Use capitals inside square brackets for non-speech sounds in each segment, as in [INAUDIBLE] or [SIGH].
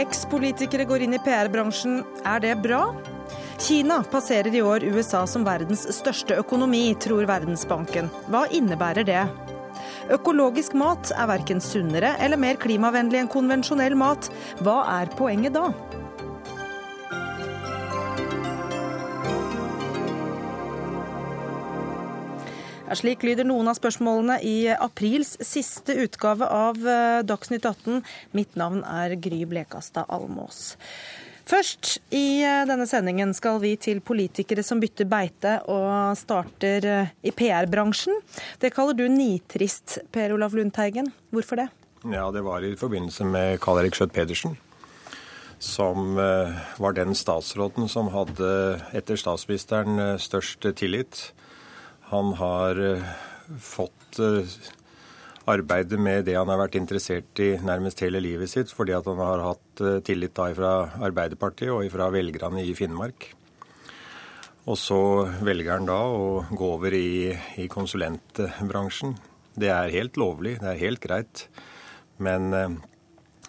Eks-politikere går inn i PR-bransjen. Er det bra? Kina passerer i år USA som verdens største økonomi, tror Verdensbanken. Hva innebærer det? Økologisk mat er verken sunnere eller mer klimavennlig enn konvensjonell mat. Hva er poenget da? Ja, slik lyder noen av spørsmålene i aprils siste utgave av eh, Dagsnytt 18. Mitt navn er Gry Blekastad Almås. Først i eh, denne sendingen skal vi til politikere som bytter beite og starter eh, i PR-bransjen. Det kaller du nitrist, Per Olaf Lundteigen. Hvorfor det? Ja, det var i forbindelse med Karl Erik Schjøtt-Pedersen. Som var den statsråden som hadde, etter statsministeren, størst tillit. Han har eh, fått eh, arbeide med det han har vært interessert i nærmest hele livet sitt, fordi at han har hatt eh, tillit da fra Arbeiderpartiet og fra velgerne i Finnmark. Og så velger han da å gå over i, i konsulentbransjen. Det er helt lovlig, det er helt greit. Men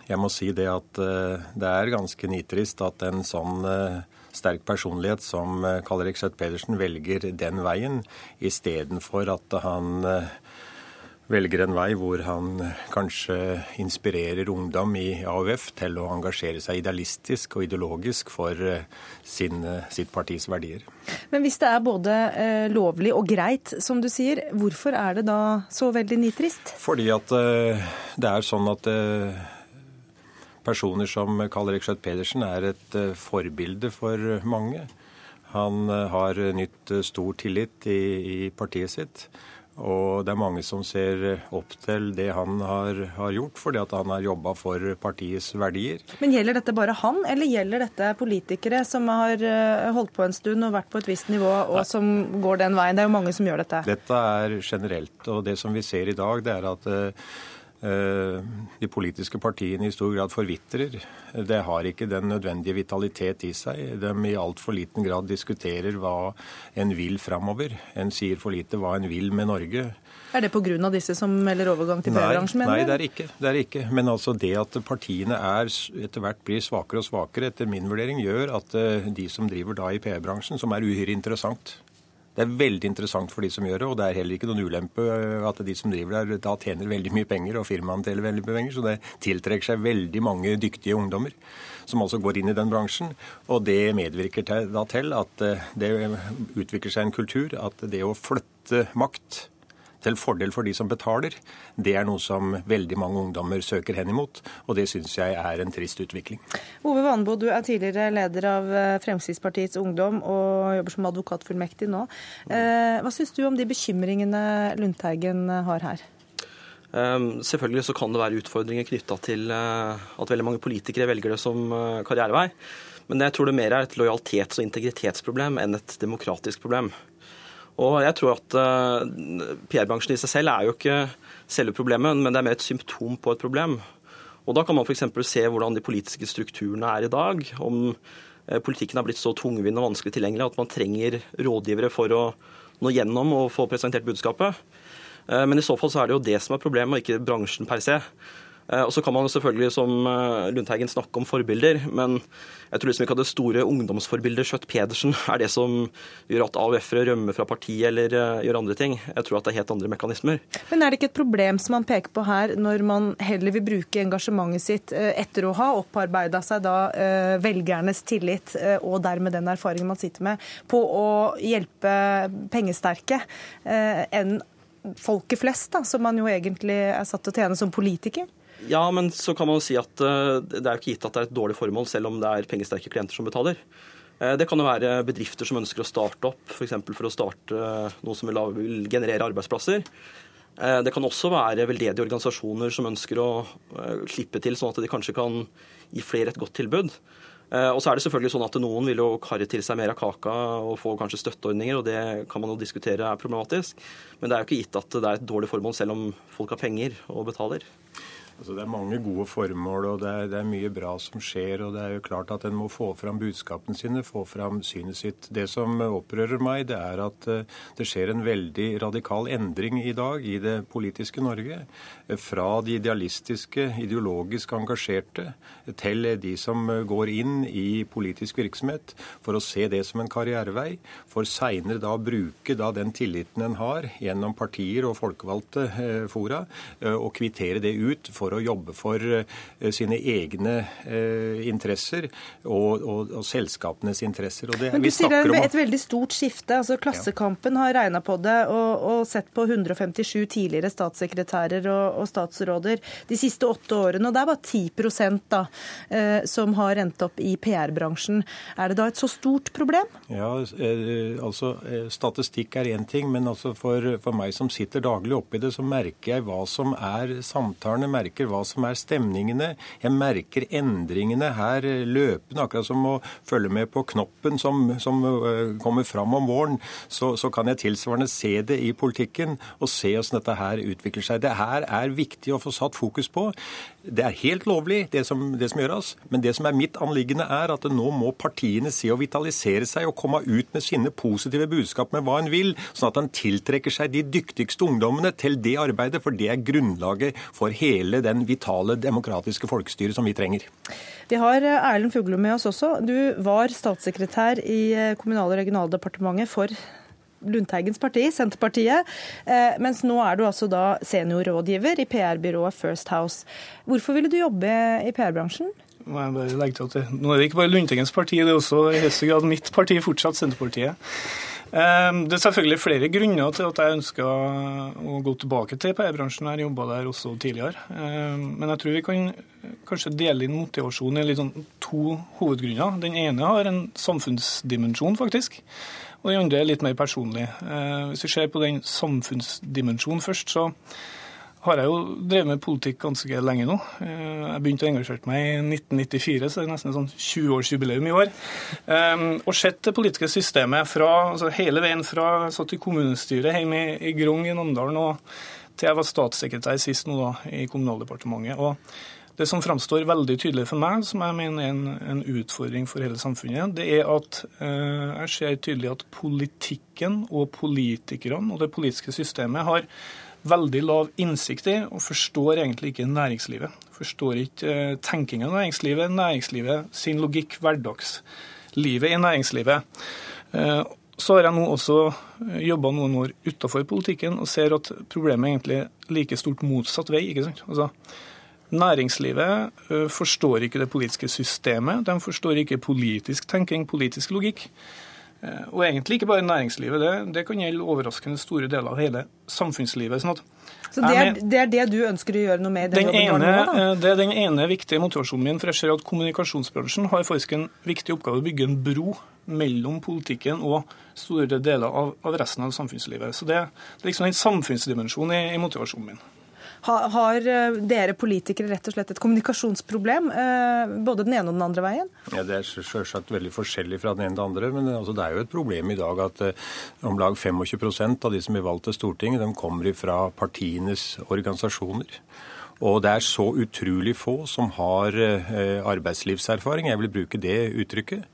jeg må si det at det er ganske nitrist at en sånn sterk personlighet som eh, Karl Erik Schjøtt Pedersen velger den veien, istedenfor at han eh, velger en vei hvor han kanskje inspirerer ungdom i AUF til å engasjere seg idealistisk og ideologisk for eh, sin, sitt partis verdier. Men hvis det er både eh, lovlig og greit, som du sier, hvorfor er det da så veldig nitrist? Fordi at eh, det er sånn at eh, personer som Karl Erik Schjøtt-Pedersen er et eh, forbilde for mange. Han eh, har nytt eh, stor tillit i, i, partiet sitt. Og det er mange som ser opp til det han har, har gjort, fordi at han har jobba for partiets verdier. Men Gjelder dette bare han, eller gjelder dette politikere som har holdt på en stund og vært på et visst nivå, og Nei. som går den veien? Det er jo mange som gjør dette. Dette er generelt. Og det som vi ser i dag, det er at de politiske partiene i stor grad forvitrer. Det har ikke den nødvendige vitalitet i seg. De i altfor liten grad diskuterer hva en vil framover. En sier for lite hva en vil med Norge. Er det pga. disse som melder overgang til PR-bransjen, du? Nei, det er, ikke, det er ikke. Men altså det at partiene er, etter hvert blir svakere og svakere, etter min vurdering, gjør at eh, de som driver da i PR-bransjen, som er uhyre interessant det er veldig interessant for de som gjør det, og det er heller ikke noen ulempe at de som driver der, da tjener veldig mye penger, og firmaene tjener veldig mye penger. Så det tiltrekker seg veldig mange dyktige ungdommer som altså går inn i den bransjen. Og det medvirker da til at eh, det utvikler seg en kultur at det å flytte makt til fordel for de som betaler, det er noe som veldig mange ungdommer søker hen imot. Og det syns jeg er en trist utvikling. Ove Vanbo, du er tidligere leder av eh, Fremskrittspartiets Ungdom og jobber som advokatfullmektig nå. Eh, hva syns du om de bekymringene Lundteigen har her? Um, selvfølgelig så kan det være utfordringer knytta til uh, at veldig mange politikere velger det som karrierevei. Men jeg tror det mer er et lojalitets- og integritetsproblem enn et demokratisk problem. Og jeg tror at uh, PR-bransjen i seg selv er jo ikke selve problemet, men det er mer et symptom på et problem. Og Da kan man f.eks. se hvordan de politiske strukturene er i dag. Om uh, politikken har blitt så tungvint og vanskelig tilgjengelig at man trenger rådgivere for å nå gjennom og få presentert budskapet. Uh, men i så fall så er det jo det som er problemet, og ikke bransjen per se. Eh, og Så kan man selvfølgelig som eh, Lundteigen snakke om forbilder, men jeg tror liksom ikke at det store ungdomsforbildet Skjøtt Pedersen er det som gjør at AUF-ere rømmer fra partiet eller uh, gjør andre ting. Jeg tror at det er helt andre mekanismer. Men er det ikke et problem som man peker på her, når man heller vil bruke engasjementet sitt etter å ha opparbeida seg da velgernes tillit og dermed den erfaringen man sitter med, på å hjelpe pengesterke enn folket flest, da, som man jo egentlig er satt til å tjene som politiker? Ja, men så kan man jo si at uh, det er jo ikke gitt at det er et dårlig formål, selv om det er pengesterke klienter som betaler. Uh, det kan jo være bedrifter som ønsker å starte opp, f.eks. For, for å starte uh, noe som vil generere arbeidsplasser. Det kan også være veldedige organisasjoner som ønsker å slippe til, sånn at de kanskje kan gi flere et godt tilbud. Og så er det selvfølgelig sånn at Noen vil jo karre til seg mer av kaka og få kanskje støtteordninger, og det kan man jo diskutere er problematisk. Men det er jo ikke gitt at det er et dårlig formål selv om folk har penger og betaler. Altså, det er mange gode formål, og det er, det er, mye bra som skjer. og Det er jo klart at en må få fram budskapene sine, få fram synet sitt. Det som opprører meg, det er at uh, det skjer en veldig radikal endring i dag i det politiske Norge. Fra de idealistiske, ideologisk engasjerte til de som går inn i politisk virksomhet for å se det som en karrierevei, for seinere da å bruke da den tilliten en har gjennom partier og folkevalgte fora, og kvittere det ut for for å jobbe for eh, sine egne eh, interesser og, og, og selskapenes interesser. Det, Men du sier det er et veldig stort skifte. altså Klassekampen har regna på det og, og, sett på 157 tidligere statssekretærer og, statsråder de siste åtte årene. og Det er bare 10 da, eh, som har endt opp i PR-bransjen. Er det da et så stort problem? Ja, altså Statistikk er én ting, men altså for, for meg som sitter daglig oppi det, så merker jeg hva som er samtalene, merker merker hva som er stemningene. Jeg merker endringene her løpende, akkurat som å følge med på knoppen som, som uh, kommer fram om våren. Så, så, kan jeg tilsvarende se det i politikken og se hvordan dette her utvikler seg. Det her er viktig å få satt fokus på. Det er helt lovlig, det som, det som gjøres. Men det som er mitt anliggende, er at nå må partiene se å vitalisere seg og komme ut med sine positive budskap med hva en vil, sånn at en tiltrekker seg de dyktigste ungdommene til det arbeidet. For det er grunnlaget for hele den vitale demokratiske folkestyret som vi trenger. Vi har eh, Erlend Fuglum med oss også. Du var statssekretær i eh, Kommunal- og regionaldepartementet for Lundteigens parti, Senterpartiet, eh, mens nå er du altså da seniorrådgiver i PR-byrået First House. Hvorfor ville du jobbe i PR-bransjen? Nå er det ikke bare Lundteigens parti, det er også i høyeste grad mitt parti, fortsatt Senterpartiet. Ehm, det er selvfølgelig flere grunner til at jeg ønsker å gå tilbake til PR-bransjen. Jeg jobba der også tidligere. Ehm, men jeg tror vi kan kanskje dele inn motivasjonen i sånn to hovedgrunner. Den ene har en samfunnsdimensjon, faktisk. Og den andre er litt mer personlig. Ehm, hvis vi ser på den samfunnsdimensjonen først, så har jeg jo drevet med politikk ganske lenge nå. Eh, jeg begynte å engasjere meg i 1994, så det er nesten et sånn 20-årsjubileum i år. Um, og sett det politiske systemet fra, altså hele veien fra jeg satt i kommunestyret hjemme i Grong i Namdalen og til jeg var statssekretær sist nå da, i Kommunaldepartementet. Og det som framstår veldig tydelig for meg, som jeg mener er en, en utfordring for hele samfunnet, det er at eh, jeg ser tydelig at politikken og politikerne og det politiske systemet har veldig lav innsikt i og forstår egentlig ikke næringslivet. Forstår ikke eh, tenkinga i næringslivet, næringslivet sin logikk, hverdagslivet i næringslivet. Eh, så har jeg nå også eh, jobba noen år utafor politikken og ser at problemet er egentlig like stort motsatt vei. ikke sant? Altså, Næringslivet forstår ikke det politiske systemet. De forstår ikke politisk tenking, politisk logikk. Eh, og egentlig ikke bare næringslivet, det, det kan gjelde overraskende store deler av hele samfunnslivet. sånn at så det er, det er, det du ønsker å gjøre noe med? Den den ene, nå, eh, det er den ene viktige motivasjonen min. For jeg ser at kommunikasjonsbransjen har faktisk en viktig oppgave å bygge en bro mellom politikken og store deler av, av resten av samfunnslivet. Så det, det er liksom den samfunnsdimensjonen i, i motivasjonen min. Har eh, dere politikere rett og slett et kommunikasjonsproblem, eh, både den ene og den andre veien? Ja, Det er selvsagt veldig forskjellig fra den ene til den andre, men altså, det er jo et problem i dag at uh, om lag 25% av de som blir valgt til Stortinget, de kommer fra partienes organisasjoner. Og det er så utrolig få som har arbeidslivserfaring, jeg vil bruke det uttrykket.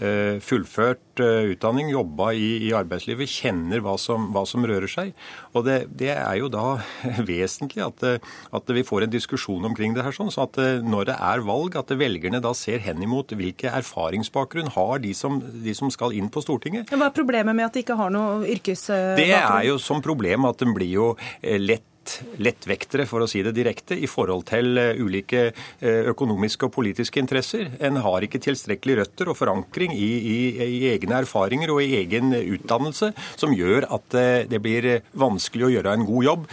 Eh, fullført eh, utdanning, jobba i, i arbeidslivet, kjenner hva som, hva som rører seg. Og det, det, er jo da [LAUGHS] vesentlig at, eh, at, vi får en diskusjon omkring det her, sånn, så at når det er valg, at velgerne da ser henimot hvilke erfaringsbakgrunn har de som, de som skal inn på Stortinget. Hva er problemet med at de ikke har noe yrkesbakgrunn? Det er jo som problem at den blir jo lett lettvektere, for å si det direkte, i forhold til eh, ulike eh, økonomiske og politiske interesser. En har ikke tilstrekkelig røtter og forankring i, i, i, egne erfaringer og i egen utdannelse, som gjør at eh, det blir vanskelig å gjøre en god jobb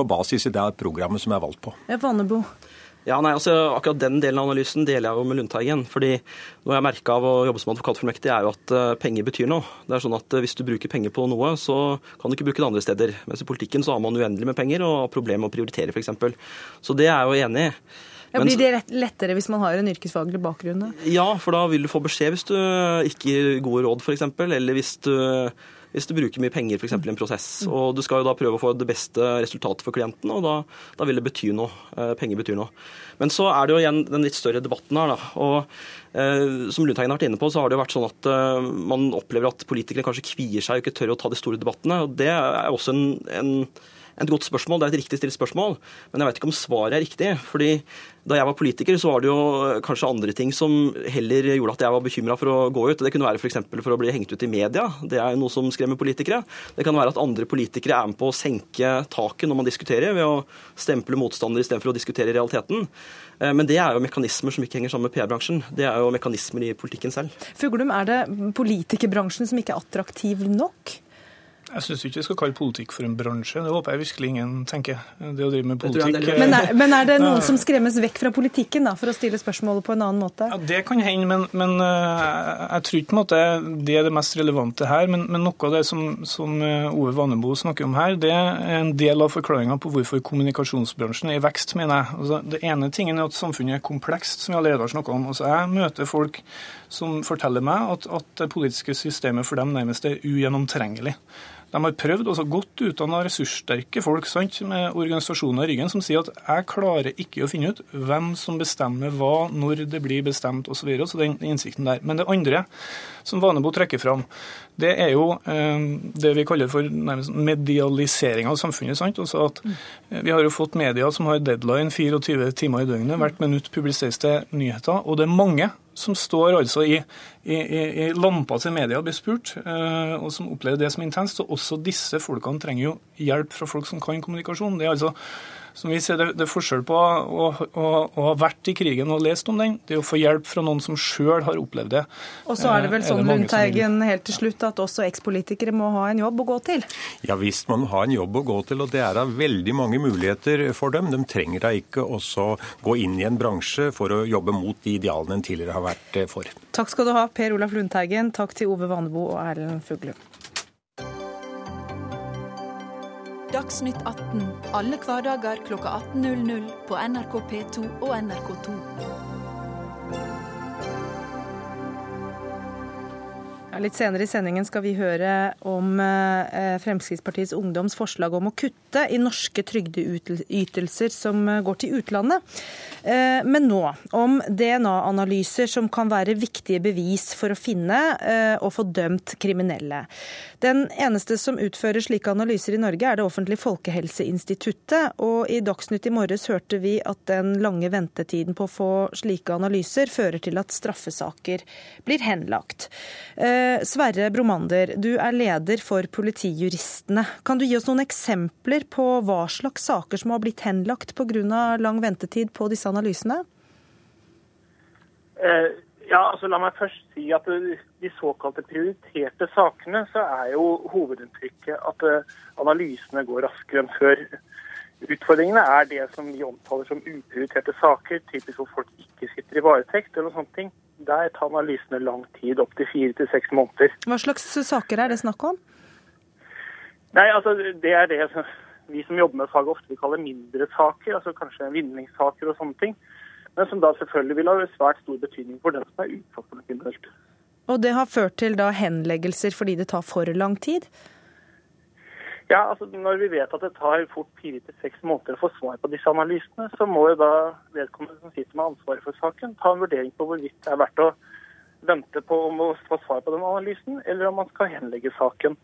på basis i det programmet som er valgt på. Vannebo. Ja, nei, altså Akkurat den delen av analysen deler jeg jo med Lundteigen. fordi Noe jeg merka av å jobbe som advokatfullmektig, er jo at uh, penger betyr noe. Det er sånn at uh, Hvis du bruker penger på noe, så kan du ikke bruke det andre steder. Mens i politikken så har man uendelig med penger og har problemer med å prioritere, f.eks. Så det er jeg jo enig i. Ja, blir det lettere hvis man har en yrkesfaglig bakgrunn? Ja, for da vil du få beskjed hvis du ikke gir gode råd, f.eks. Eller hvis du hvis du bruker mye penger f.eks. i en prosess. Og du skal jo da prøve å få det beste resultatet for klienten, og da, da vil det bety noe. Eh, penger betyr noe. Men så er det jo igjen den litt større debatten her, da. Og eh, som Lundteigen har vært inne på, så har det jo vært sånn at eh, man opplever at politikere kanskje kvier seg og ikke tør å ta de store debattene. og Det er også en, en et godt spørsmål, det er et riktig stilt spørsmål, men jeg vet ikke om svaret er riktig. fordi da jeg var politiker, så var det jo kanskje andre ting som heller gjorde at jeg var bekymra for å gå ut. Det kunne være f.eks. For, for å bli hengt ut i media. Det er noe som skremmer politikere. Det kan være at andre politikere er med på å senke taket når man diskuterer, ved å stemple motstandere istedenfor å diskutere realiteten. Eh, men det er jo mekanismer som ikke henger sammen med PR-bransjen. Det er jo mekanismer i politikken selv. Fuglum, er det politikerbransjen som ikke er attraktiv nok? Jeg syns ikke vi skal kalle politikk for en bransje. Det håper jeg virkelig ingen tenker. Det å drive med politikk men er, men er, det noen som skremmes vekk fra politikken, da, for å stille spørsmålet på en annen måte? Ja, Det kan hende, men, men eh, jeg tror ikke måte, det er det mest relevante her. Men, men noe av det som, som, eh, Ove Vannebo snakker om her, det er en del av forklaringa på hvorfor kommunikasjonsbransjen er i vekst, mener jeg. Altså, det ene tingen er at samfunnet er komplekst, som vi allerede har snakka om. Altså, jeg møter folk som forteller meg at, at det politiske systemet for dem nærmest er ugjennomtrengelig. De har prøvd, også godt utdanna, ressurssterke folk sant, med organisasjoner i ryggen som sier at jeg klarer ikke å finne ut hvem som bestemmer hva, når det blir bestemt osv. Så, videre, så den innsikten der. Men det andre som Vanebo trekker fram, det er jo eh, det vi kaller for medialisering av samfunnet. sant? Altså at eh, Vi har jo fått media som har deadline 24 timer i døgnet. Hvert minutt publiseres det nyheter. Og det er mange som står altså i, i, i lampa til media og blir spurt, eh, og som opplever det som intenst. Og også disse folkene trenger jo hjelp fra folk som kan kommunikasjon. Det er altså som vi ser, det, det er forskjell på å, å, å, ha vært i krigen og lest om den, det er å få hjelp fra noen som sjøl har opplevd det. Og så er det vel eh, sånn, Lundteigen, helt til slutt, at også ekspolitikere må ha en jobb å gå til? Ja visst må ha en jobb å gå til, og det er da veldig mange muligheter for dem. De trenger da ikke også gå inn i en bransje for å jobbe mot de idealene en tidligere har vært for. Takk skal du ha, Per Olaf Lundteigen. Takk til Ove Vanebo og Erlend Fuglum. Dagsnytt 18 alle hverdager kl 18.00 på NRK P2 og NRK2. litt senere i sendingen skal vi høre om eh, Fremskrittspartiets Ungdoms forslag om å kutte i norske trygdeytelser som eh, går til utlandet. Eh, men nå om DNA-analyser som kan være viktige bevis for å finne og få dømt kriminelle. Den eneste som utfører slike analyser i Norge, er det offentlige Folkehelseinstituttet. Og i Dagsnytt i morges hørte vi at den lange ventetiden på å få slike analyser fører til at straffesaker blir henlagt. Eh, Sverre Bromander, du er leder for Politijuristene. Kan du gi oss noen eksempler på hva slags saker som har blitt henlagt pga. lang ventetid på disse analysene? Eh ja, altså La meg først si at de såkalte prioriterte sakene, så er jo hovedinntrykket at eh, analysene går raskere enn før. Utfordringene er det som vi omtaler som uprioriterte saker, typisk hvor folk ikke sitter i varetekt eller sånne ting. Der tar analysene lang tid, opptil fire til seks måneder. Hva slags saker er det snakk om? Nei, altså Det er det vi som jobber med faget ofte vil kalle mindre saker, altså kanskje vinningssaker og sånne ting men som da selvfølgelig vil ha svært stor betydning for den som er utsatt for noe kriminelt. Og det har ført til da henleggelser fordi det tar for lang tid? Ja, altså Når vi vet at det tar fort fire til seks måneder å få svar på disse analysene, så må jo da vedkommende som sitter med ansvaret for saken, ta en vurdering på hvorvidt det er verdt å vente på om å få svar på den analysen, eller om man skal henlegge saken.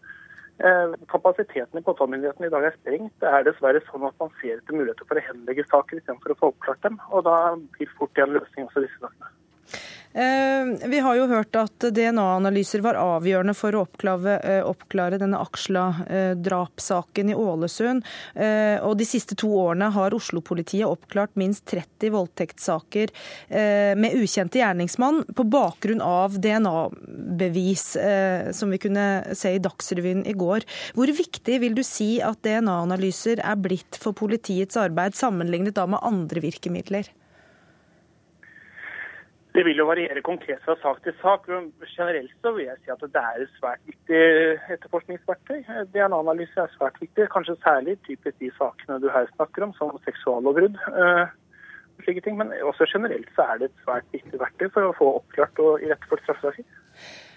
Eh, kapasiteten i påtalemyndigheten i dag er sprengt. Det er dessverre sånn at man ser etter muligheter for å henlegge saker istedenfor å få oppklart dem. Og da blir fort en løsning også disse sakene. Eh, vi har jo hørt at DNA-analyser var avgjørende for å oppklare, eh, oppklare denne Aksla-drapssaken i Ålesund. Eh, og de siste to årene har Oslo-politiet oppklart minst 30 voldtektssaker med ukjente gjerningsmann på bakgrunn av DNA-bevis, som vi kunne se i Dagsrevyen i går. Hvor viktig vil du si at DNA-analyser er blitt for politiets arbeid, sammenlignet da med andre virkemidler? Det vil jo variere konkret fra sak til sak. Generelt så vil jeg si at det er et svært viktig etterforskningsverktøy. DNA-analyse er svært viktig, kanskje særlig typisk de sakene du her snakker om, som seksuallovbrudd. Uh, slike ting, Men også generelt så er det et svært viktig verktøy for å få oppklart og iretteført straffesaker.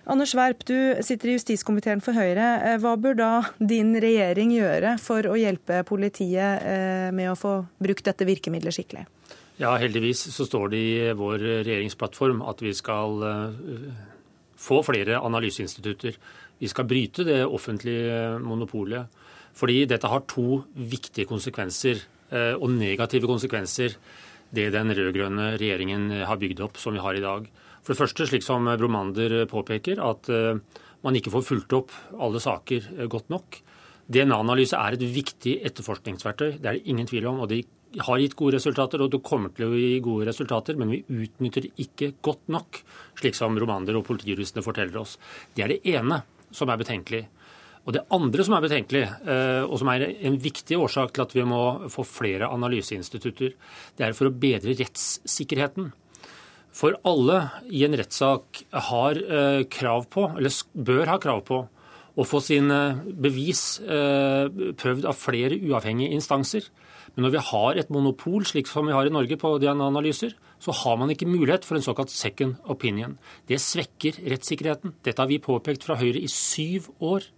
Anders Werp, du sitter i justiskomiteen for Høyre. Eh, hva bør da din regjering gjøre for å hjelpe politiet eh, med å få brukt dette virkemidlet skikkelig? Ja, heldigvis så står det i vår regjeringsplattform at vi skal få flere analyseinstitutter. Vi skal bryte det offentlige monopolet. Fordi dette har to viktige konsekvenser, og negative konsekvenser, det den rød-grønne regjeringen har bygd opp som vi har i dag. For det første, slik som Bromander påpeker, at eh, man ikke får fulgt opp alle saker eh, godt nok. DNA-analyse er et viktig etterforskningsverktøy, det er det ingen tvil om. og det har gitt gode resultater, og det kommer til å gi gode resultater, men vi utnytter det ikke godt nok, slik som Romander og politijuristene forteller oss. Det er det ene som er betenkelig. Og Det andre som er betenkelig, eh, og som er en viktig årsak til at vi må få flere analyseinstitutter, det er for å bedre rettssikkerheten. For alle i en rettssak har eh, krav på, eller bør ha krav på, å få sine bevis eh, prøvd av flere uavhengige instanser. Men når vi har et monopol, slik som vi har i Norge på DNA-analyser, så har man ikke mulighet for en såkalt second opinion. Det svekker rettssikkerheten. Dette har vi påpekt fra Høyre i syv år.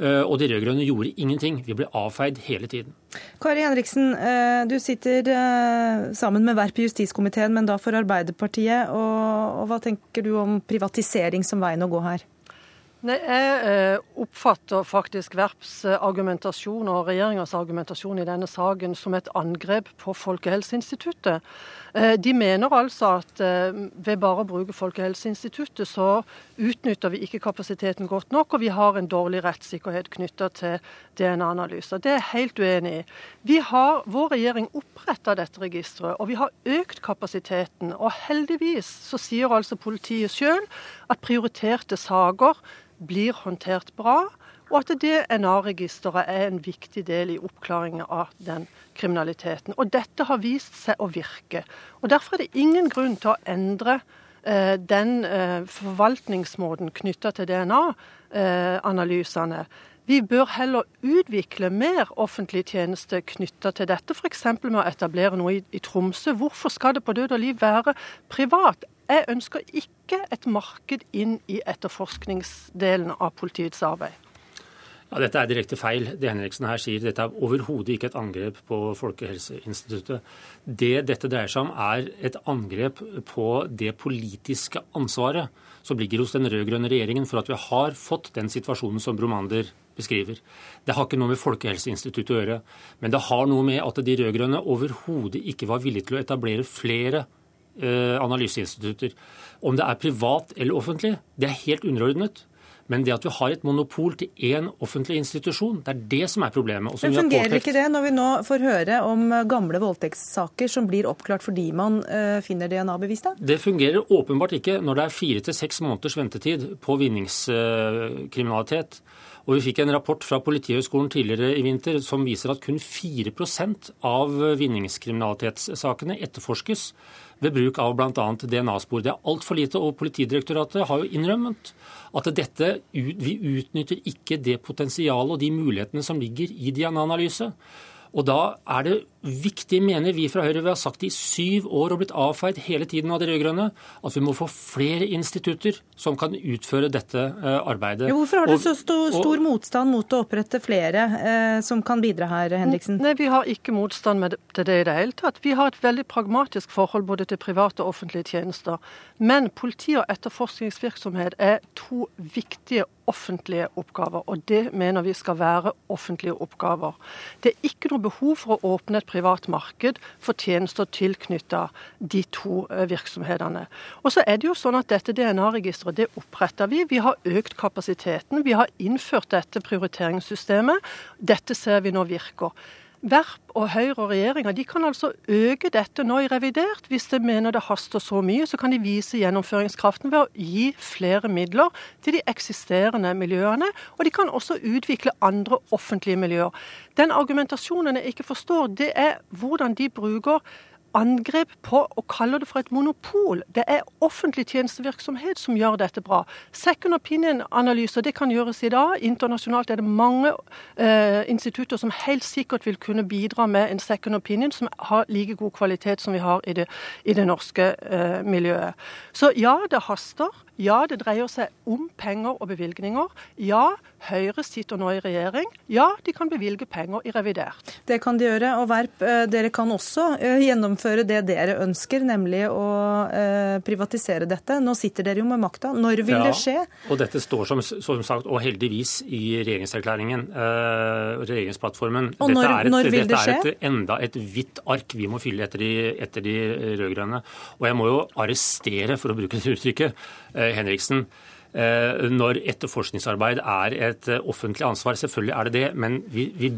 Eh, og de rød-grønne gjorde ingenting. Vi ble avfeid hele tiden. Kari Henriksen, eh, du sitter eh, sammen med Verp i justiskomiteen, men da for Arbeiderpartiet. Og, hva tenker du om privatisering som veien å gå her? Nei, Jeg oppfatter faktisk Verps argumentasjon og regjeringas argumentasjon i denne saken som et angrep på Folkehelseinstituttet. Eh, de mener altså at eh, ved bare å bruke Folkehelseinstituttet, så utnytter vi ikke kapasiteten godt nok, og vi har en dårlig rettssikkerhet knytta til DNA-analyser. Det er jeg helt uenig i. Vi har, Vår regjering oppretta dette registeret, og vi har økt kapasiteten. Og heldigvis så sier altså politiet sjøl at prioriterte saker blir håndtert bra og at DNA-registeret er en viktig del i oppklaringen av den kriminaliteten. Og dette har vist seg å virke. Og Derfor er det ingen grunn til å endre eh, den eh, forvaltningsmåten knytta til DNA-analysene. Vi bør heller utvikle mer offentlig tjeneste knytta til dette, f.eks. med å etablere noe i, i Tromsø. Hvorfor skal det på død og liv være privat? Jeg ønsker ikke et marked inn i etterforskningsdelen av politiets arbeid. Ja, Dette er direkte feil. Det Henriksen her sier, Dette er overhodet ikke et angrep på Folkehelseinstituttet. Det dette dreier seg om, er et angrep på det politiske ansvaret som ligger hos den rød-grønne regjeringen for at vi har fått den situasjonen som Bromander beskriver. Det har ikke noe med Folkehelseinstituttet å gjøre. Men det har noe med at de rød-grønne overhodet ikke var villige til å etablere flere eh, analyseinstitutter. Om det er privat eller offentlig, det er helt underordnet. Men det at vi har et monopol til én offentlig institusjon, det er det som er problemet. Men Fungerer ikke det når vi nå får høre om gamle voldtektssaker som blir oppklart fordi man uh, finner DNA-bevis? da? Det fungerer åpenbart ikke når det er fire til seks måneders ventetid på vinningskriminalitet. Og Vi fikk en rapport fra Politihøgskolen tidligere i vinter som viser at kun 4% av vinningskriminalitetssakene etterforskes ved bruk av bl.a. DNA-spor. Det er altfor lite, og Politidirektoratet har jo innrømmet at dette, vi utnytter ikke det potensialet og de mulighetene som ligger i DNA-analyse. Og da er det viktig, mener vi fra Høyre, vi har sagt i syv år og blitt avfeid hele tiden av de rød-grønne, at vi må få flere institutter som kan utføre dette eh, arbeidet. Jo, hvorfor har du så stor, stor motstand mot å opprette flere eh, som kan bidra her, Henriksen? Nei, Vi har ikke motstand til det i det hele tatt. Vi har et veldig pragmatisk forhold både til private og offentlige tjenester. Men politi- og etterforskningsvirksomhet er to viktige offentlige oppgaver, og det mener vi skal være offentlige oppgaver. Det er ikke noe behov for å åpne et privat marked for tjenester tilknyttet de to eh, virksomhetene. Og så er det jo sånn at Dette DNA-registeret det oppretter vi. Vi har økt kapasiteten. Vi har innført dette prioriteringssystemet. Dette ser vi nå virker. Verp og Høyre og regjeringa kan altså øke dette nå i revidert. Hvis de mener det haster så mye, så kan de vise gjennomføringskraften ved å gi flere midler til de eksisterende miljøene. Og de kan også utvikle andre offentlige miljøer. Den argumentasjonen jeg ikke forstår, det er hvordan de bruker angrep på og kaller det for et monopol. Det er offentlig tjenestevirksomhet som gjør dette bra. Second opinion-analyser det kan gjøres i dag. Internasjonalt er det mange eh, institutter som helt sikkert vil kunne bidra med en second opinion som har like god kvalitet som vi har i det, i det norske eh, miljøet. Så ja, det haster. Ja, det dreier seg om penger og bevilgninger. Ja, Høyre sitter nå i regjering. Ja, de kan bevilge penger i revidert. Det kan de gjøre. Og Verp, eh, dere kan også eh, gjennomføre det dere ønsker, nemlig å eh, privatisere dette. Nå sitter dere jo med makta. Når vil ja, det skje? Og dette står som, som, sagt, og heldigvis, i regjeringserklæringen, regjeringsplattformen. Og når, dette er et, når vil det skje? Dette er et, enda et hvitt ark vi må fylle etter de, etter de rød-grønne. Og jeg må jo arrestere, for å bruke det uttrykket, Henriksen. Eh, når etterforskningsarbeid er et eh, offentlig ansvar. Selvfølgelig er det det, men vi, vi,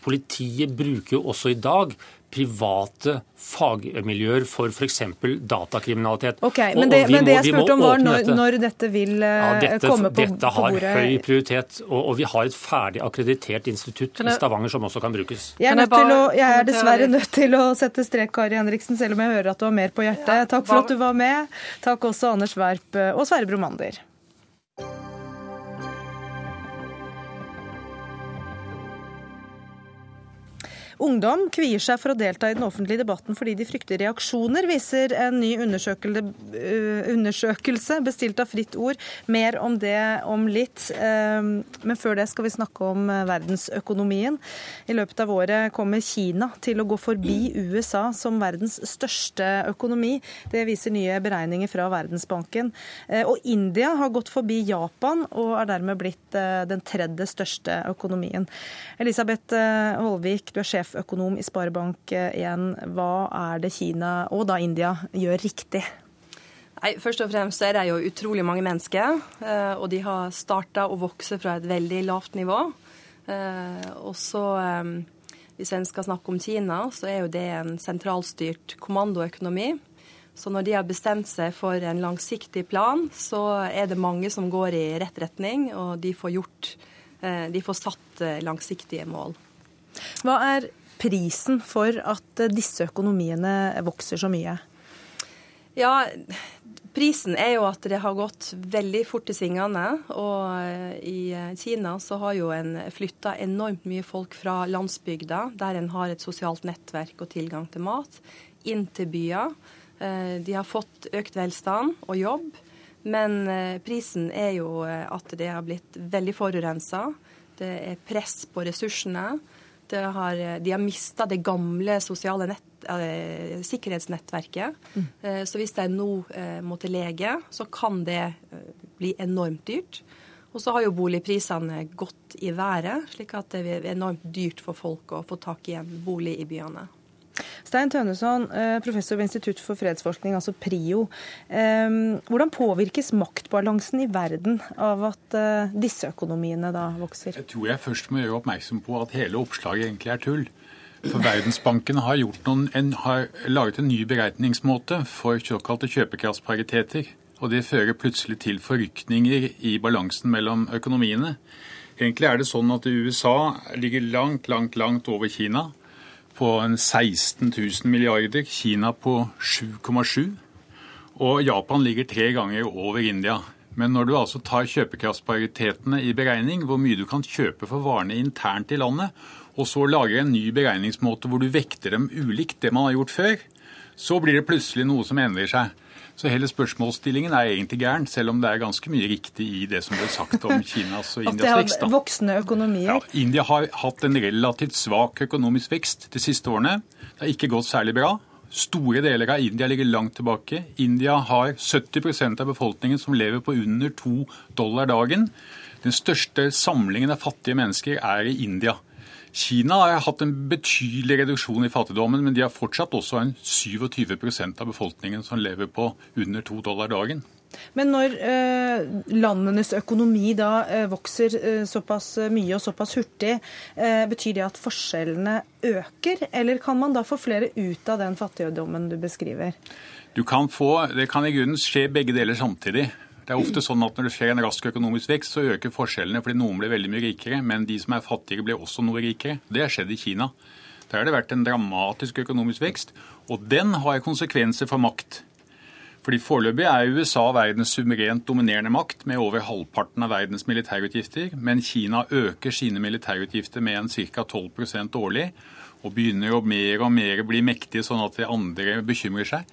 politiet bruker jo også i dag private fagmiljøer for f.eks. datakriminalitet. Ok, Men det, og, og men det jeg spurte om var når, når, dette vil ja, eh, dette, komme på, dette på bordet? Dette har høy prioritet, og, og, vi har et ferdig akkreditert institutt i Stavanger som også kan brukes. Jeg er, å, jeg er, dessverre nødt til å sette strek, Kari Henriksen, selv om jeg hører at du har mer på hjertet. Takk for at du var med. Takk også Anders Werp og Sverre Bromander. Ungdom kvier seg for å delta i den offentlige debatten fordi de frykter reaksjoner, viser en ny eh, undersøkelse bestilt av Fritt Ord. Mer om det om litt. Eh, men før det skal vi snakke om eh, verdensøkonomien. I løpet av året kommer Kina til å gå forbi USA som verdens største økonomi. Det viser nye beregninger fra Verdensbanken. Og India har gått forbi Japan og er dermed blitt den tredje største økonomien. Elisabeth Holvik, du er sjef sjeføkonom i Sparebank1. Hva er det Kina, og da India, gjør riktig? Nei, Først og fremst er det jo utrolig mange mennesker, eh, og de har starta å vokse fra et veldig lavt nivå. Eh, og så, eh, hvis en skal snakke om Kina, så er jo det en sentralstyrt kommandoøkonomi. Så når de har bestemt seg for en langsiktig plan, så er det mange som går i rett retning, og de får gjort De får satt langsiktige mål. Hva er prisen for at eh, disse økonomiene vokser så mye? Ja, Prisen er jo at det har gått veldig fort i svingene. Og eh, i eh, Kina så har jo en flytta enormt mye folk fra landsbygda, der en har et sosialt nettverk og tilgang til mat, inn til byer. De har fått økt velstand og jobb. Men prisen er jo at det har blitt veldig forurensa. Det er press på ressursene har, de har mista det gamle sosiale nett, eh, sikkerhetsnettverket. Mm. Eh, så hvis de nå eh, må til lege, så kan det eh, bli enormt dyrt. Og så har jo boligprisene gått i været, slik at det er enormt dyrt for folk å få tak i en bolig i byene. Stein Tønneson, eh, professor ved Institutt for fredsforskning, altså PRIO. Hvordan påvirkes maktbalansen i verden av at eh, disse økonomiene da vokser? Jeg tror jeg først må gjøre oppmerksom på at hele oppslaget egentlig er tull. For Verdensbanken har, noen, en, har laget en ny beregningsmåte for såkalte kjøpekraftspariteter. Og det fører plutselig til forrykninger i balansen mellom økonomiene. Egentlig er det sånn at USA ligger langt, langt, langt over Kina på 16 000 milliarder, Kina på 7,7. Og Japan ligger tre ganger over India. Men når du altså tar kjøpekraftsparitetene i beregning, hvor mye du kan kjøpe for varene internt i landet, og så lager en ny beregningsmåte hvor du vekter dem ulikt det man har gjort før, så blir det plutselig noe som endrer seg. Så hele spørsmålsstillingen er egentlig gæren, selv om det er ganske mye riktig i det som ble sagt om Kinas og [LAUGHS] Indias vekst. At det har voksende økonomier? Ja, India har hatt en relativt svak økonomisk vekst de siste årene. Det har ikke gått særlig bra. Store deler av India ligger langt tilbake. India har 70% av befolkningen som lever på under to dollar dagen. Den største samlingen av fattige mennesker er i India. Kina har hatt en betydelig reduksjon i fattigdommen, men de har fortsatt også en 27% av befolkningen som lever på under to dollar dagen. Men når eh, landenes økonomi da eh, vokser eh, såpass mye og såpass hurtig, eh, betyr det at forskjellene øker? Eller kan man da få flere ut av den fattigdommen du beskriver? Du kan få, Det kan i grunnen skje begge deler samtidig. Det er ofte sånn at Når det skjer en rask økonomisk vekst, så øker forskjellene fordi noen blir veldig mye rikere, men de som er fattigere, blir også noe rikere. Det har skjedd i Kina. Der har det vært en dramatisk økonomisk vekst, og den har konsekvenser for makt. Fordi Foreløpig er USA verdens suverent dominerende makt, med over halvparten av verdens militærutgifter. Men Kina øker sine militærutgifter med en ca. 12% årlig, og begynner å mer og mer bli mektige, sånn at de andre bekymrer seg.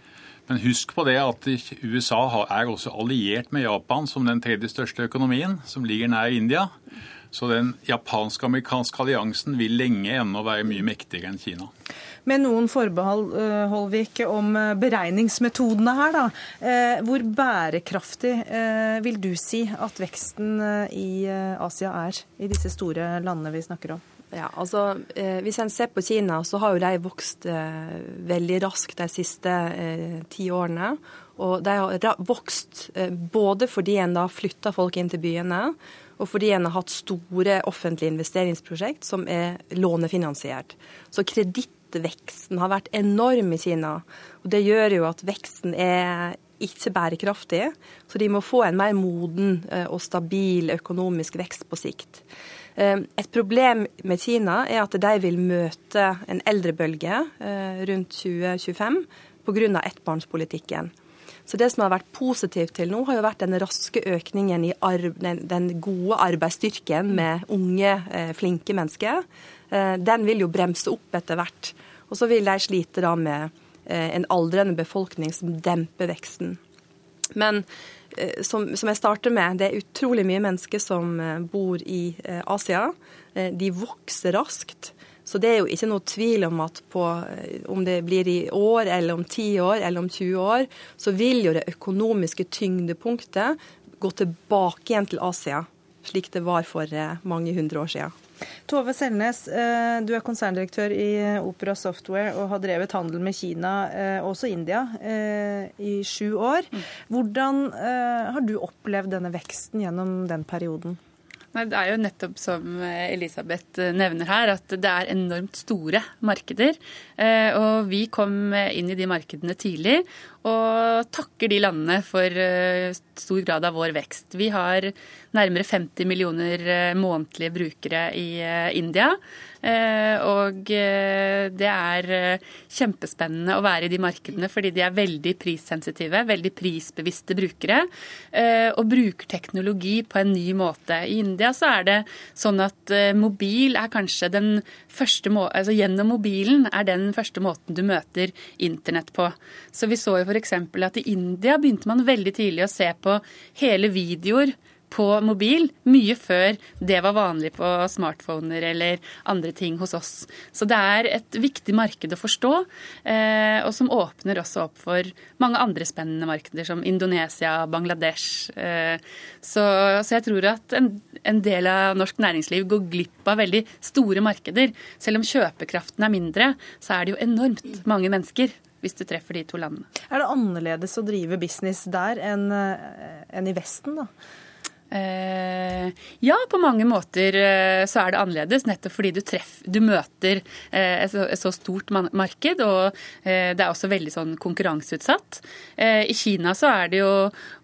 Men husk på det at USA er også alliert med Japan som den tredje største økonomien, som ligger nær India. Så den japansk-amerikanske alliansen vil lenge ennå være mye mektigere enn Kina. Med noen forbehold eh, Holvik, om eh, beregningsmetodene her, da. Eh, hvor bærekraftig vil du si at veksten i Asia er i disse store landene vi snakker om? Ja, altså eh, Hvis en ser på Kina, så har jo de vokst eh, veldig raskt de siste eh, ti årene. Og de har vokst både fordi en da flytta folk inn til byene, og fordi en har hatt store offentlige investeringsprosjekt som er lånefinansiert. Så kredittveksten har vært enorm i Kina. Og det gjør jo at veksten er ikke bærekraftig. Så de må få en mer moden og stabil økonomisk vekst på sikt. Ehm, et problem med Kina er at de vil møte en eldrebølge eh, rundt 2025 pga. ettbarnspolitikken. Så Det som har vært positivt til nå, har jo vært den raske økningen i den, den, gode arbeidsstyrken med unge, eh, flinke mennesker. Eh, den vil jo bremse opp etter hvert. Og så vil de slite da med en aldrende befolkning som demper veksten. Men som, som, jeg starter med, det er utrolig mye mennesker som eh, bor i eh, Asia. De vokser raskt. Så det er jo ikke noe tvil om at på, om det blir i år, eller om 10 år, eller om 20 år, så vil jo det økonomiske tyngdepunktet gå tilbake igjen til Asia, slik det var for mange hundre år siden. Tove Selnes, eh, du er konserndirektør i eh, Opera Software og har drevet handel med Kina, og også India, i sju år. Mm. Hvordan har du opplevd denne veksten gjennom den perioden? Nei, Det er jo nettopp som Elisabeth nevner her, at det er enormt store markeder. Og vi kom inn i de markedene tidlig og takker de landene for stor grad av vår vekst. Vi har nærmere 50 millioner eh, månedlige brukere i eh, India. Eh, og det er kjempespennende å være i de markedene fordi de er veldig prissensitive, veldig prisbevisste brukere, og bruker teknologi på en ny måte. I India så er det sånn at mobil er kanskje den første må altså Gjennom mobilen er den første måten du møter internett på. Så vi så jo f.eks. at i India begynte man veldig tidlig å se på hele videoer på mobil mye før det var vanlig på smartphoner eller andre ting hos oss. Så det er et viktig marked å forstå, eh, og som åpner også opp for mange andre spennende markeder, som Indonesia, Bangladesh. Eh, så, så jeg tror at en, en, del av norsk næringsliv går glipp av veldig store markeder. Selv om kjøpekraften er mindre, så er det jo enormt mange mennesker hvis du treffer de to landene. Er det annerledes å drive business der enn, eh, enn i Vesten, da? Eh, ja, på mange måter eh, så er det annerledes, nettopp fordi du, treff, du møter eh, et, så, stort marked, og det er også veldig sånn konkurranseutsatt. I Kina så er det jo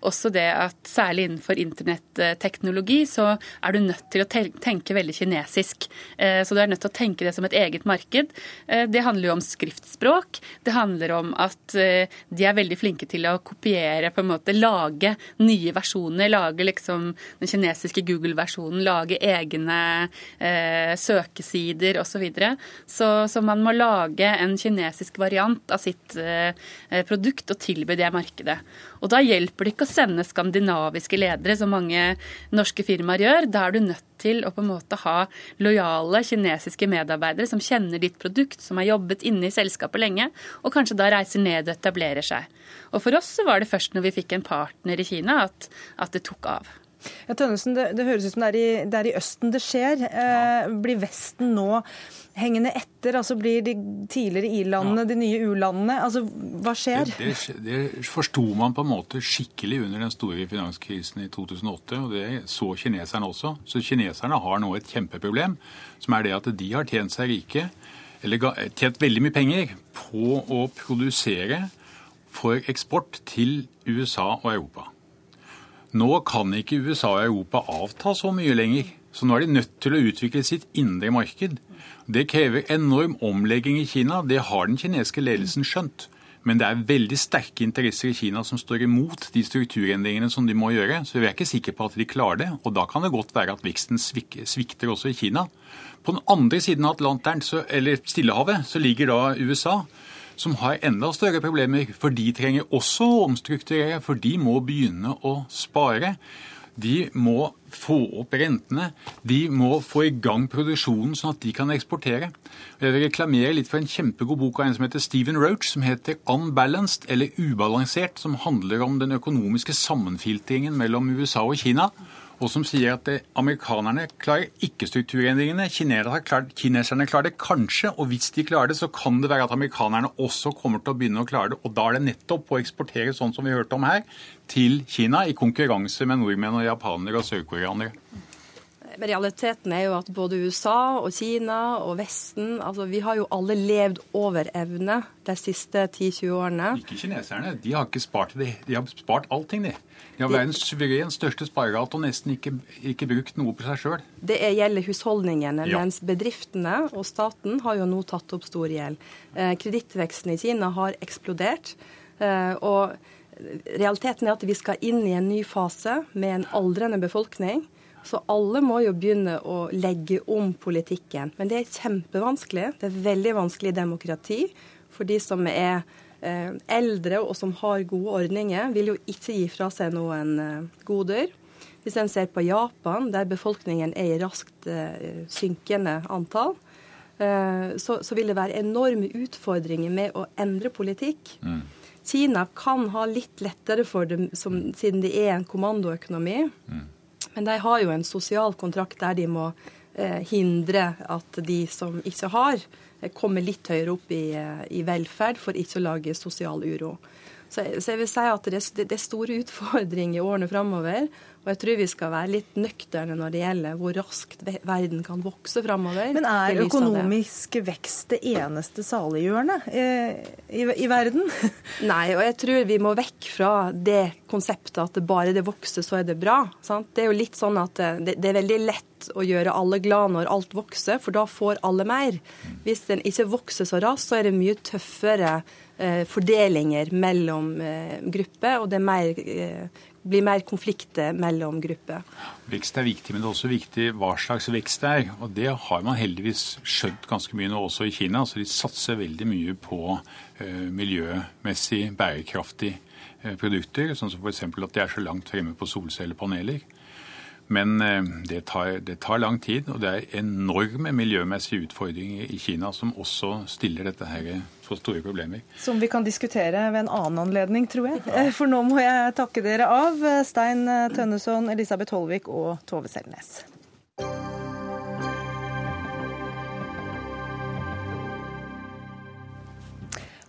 også det at særlig innenfor internetteknologi så er du nødt til å tenke veldig kinesisk. Så du er nødt til å tenke det som et eget marked. det handler jo om skriftspråk. Det handler om at de er veldig flinke til å kopiere, på en måte lage nye versjoner. lage liksom den kinesiske Google-versjonen lage egne eh, søkesider osv. Så, videre. så Så man må lage en kinesisk variant av sitt eh, produkt og tilby det markedet. Og da hjelper det ikke å sende skandinaviske ledere, som mange norske firmaer gjør. Da er du nødt til å på en måte ha lojale kinesiske medarbeidere som kjenner ditt produkt, som har jobbet inne i selskapet lenge, og kanskje da reiser ned og etablerer seg. Og for oss så var det først når vi fikk en partner i Kina at, at det tok av. Ja, Tønnesen, det, det, høres ut som det er, i, det er i Østen det skjer. Eh, blir Vesten nå hengende etter? Altså Blir de tidligere i-landene ja. de nye u-landene? Altså, Hva skjer? Det, det, det forsto man på en måte skikkelig under den store finanskrisen i 2008. og Det så kineserne også. Så kineserne har nå et kjempeproblem, som er det at de har tjent seg rike, eller tjent veldig mye penger på å produsere for eksport til USA og Europa. Nå kan ikke USA og Europa avta så mye lenger. Så nå er de nødt til å utvikle sitt indre marked. Det krever enorm omlegging i Kina. Det har den kinesiske ledelsen skjønt. Men det er veldig sterke interesser i Kina som står imot de strukturendringene som de må gjøre. Så vi er ikke sikre på at de klarer det. Og da kan det godt være at veksten svikter også i Kina. På den andre siden av Atlanteren, eller Stillehavet, så ligger da USA som har enda større problemer. For de trenger også å omstrukturere, for de må begynne å spare. De må få opp rentene. De må få i gang produksjonen sånn at de kan eksportere. Jeg vil reklamere litt for en kjempegod bok av en som heter Stephen Roach, som heter 'Unbalanced', eller 'Ubalansert', som handler om den økonomiske sammenfiltringen mellom USA og Kina og som sier at amerikanerne klarer ikke strukturendringene. Kineserne klarer det kanskje, og hvis de klarer det, så kan det være at amerikanerne også kommer til å begynne å klare det. Og da er det nettopp å eksportere sånn som vi hørte om her, til Kina, i konkurranse med nordmenn og japanere og sørkoreanere. Realiteten er jo at både USA og Kina og Vesten altså Vi har jo alle levd over evne de siste 10-20 årene. Ikke kineserne. De har ikke spart det. De har spart allting, de. De har verdens suverent største sparegate og nesten ikke, ikke, brukt noe på seg sjøl. Det gjelder husholdningene, ja. mens bedriftene og staten har jo nå tatt opp stor gjeld. Eh, Kredittveksten i Kina har eksplodert. Eh, og realiteten er at vi skal inn i en ny fase med en aldrende befolkning. Så alle må jo begynne å legge om politikken. Men det er kjempevanskelig. Det er veldig vanskelig i demokrati. For de som er eh, eldre og som har gode ordninger, vil jo ikke gi fra seg noen eh, goder. Hvis en ser på Japan, der befolkningen er i raskt eh, synkende antall, eh, så, så, vil det være enorme utfordringer med å endre politikk. Mm. Kina kan ha litt lettere for det som, siden det er en kommandoøkonomi. Mm. Men de har jo en sosial kontrakt der de må eh, hindre at de som ikke har, eh, kommer litt høyere opp i, eh, i velferd for ikke å lage sosial uro. Så, så jeg vil si at det, det er store utfordringer i årene framover. Og jeg tror vi skal være litt nøkterne når det gjelder hvor raskt verden kan vokse framover. Men er økonomisk vekst det eneste saliggjørende i, i, i, verden? [LAUGHS] Nei, og jeg tror vi må vekk fra det konseptet at bare det vokser, så er det bra. Sant? Det er jo litt sånn at det, det er veldig lett å gjøre alle glad når alt vokser, for da får alle mer. Hvis den ikke vokser så raskt, så er det mye tøffere eh, fordelinger mellom eh, grupper, og det er mer eh, blir mer konflikter mellom grupper. Vekst er viktig, men det er også viktig hva slags vekst det er. Og det har man heldigvis skjønt ganske mye nå også i Kina. Så de satser veldig mye på miljømessig bærekraftige uh, produkter. Sånn som f.eks. at de er så langt fremme på solcellepaneler. Men uh, det tar, det tar, lang tid, og det er enorme miljømessige utfordringer i Kina som også stiller dette her for store problemer. Som vi kan diskutere ved en annen anledning, tror jeg. Ja. For nå må jeg takke dere av, Stein Tønneson, Elisabeth Holvik og Tove Selnes.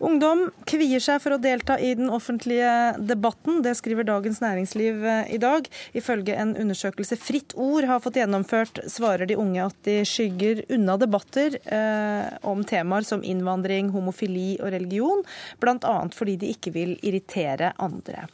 Ungdom kvier seg for å delta i den offentlige debatten. Det skriver Dagens Næringsliv eh, i dag. Ifølge en undersøkelse Fritt Ord har fått gjennomført, svarer de unge at de skygger unna debatter eh, om temaer som innvandring, homofili og religion, bl.a. fordi de ikke vil irritere andre.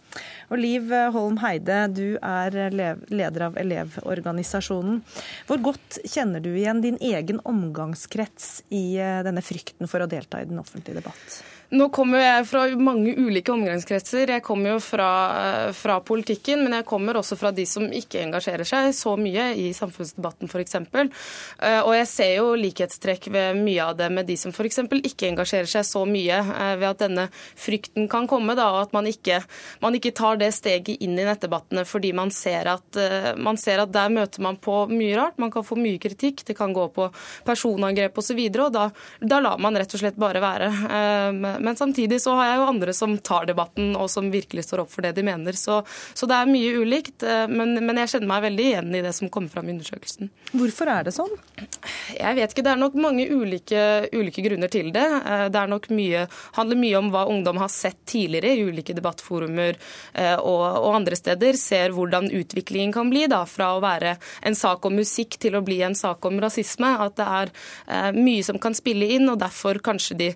Og Liv Holm Heide, du er leder av Elevorganisasjonen. Hvor godt kjenner du igjen din egen omgangskrets i eh, denne frykten for å delta i den offentlige debatt? Nå kommer jeg fra mange ulike omgangskretser. Jeg kommer jo fra, eh, fra, politikken, men jeg kommer også fra de som ikke engasjerer seg så mye i samfunnsdebatten f.eks. Eh, og jeg ser jo likhetstrekk ved mye av det med de som f.eks. ikke engasjerer seg så mye, eh, ved at denne frykten kan komme, da, og at man ikke, man ikke tar det steget inn i nettdebattene fordi man ser, at, man ser at der møter man på mye rart. Man kan få mye kritikk, det kan gå på personangrep osv., og, så videre, og da, da lar man rett og slett bare være. Men samtidig så har jeg jo andre som tar debatten, og som virkelig står opp for det de mener. Så, så det er mye ulikt. Eh, men, men, jeg kjenner meg veldig igjen i det som kommer fram i undersøkelsen. Hvorfor er det sånn? Jeg vet ikke. Det er nok mange ulike, ulike grunner til det. Eh, det er nok mye, handler mye om hva ungdom har sett tidligere i ulike debattforumer eh, og, og andre steder. Ser hvordan utviklingen kan bli da, fra å være en sak om musikk til å bli en sak om rasisme. At det er mye som kan spille inn, og derfor kanskje de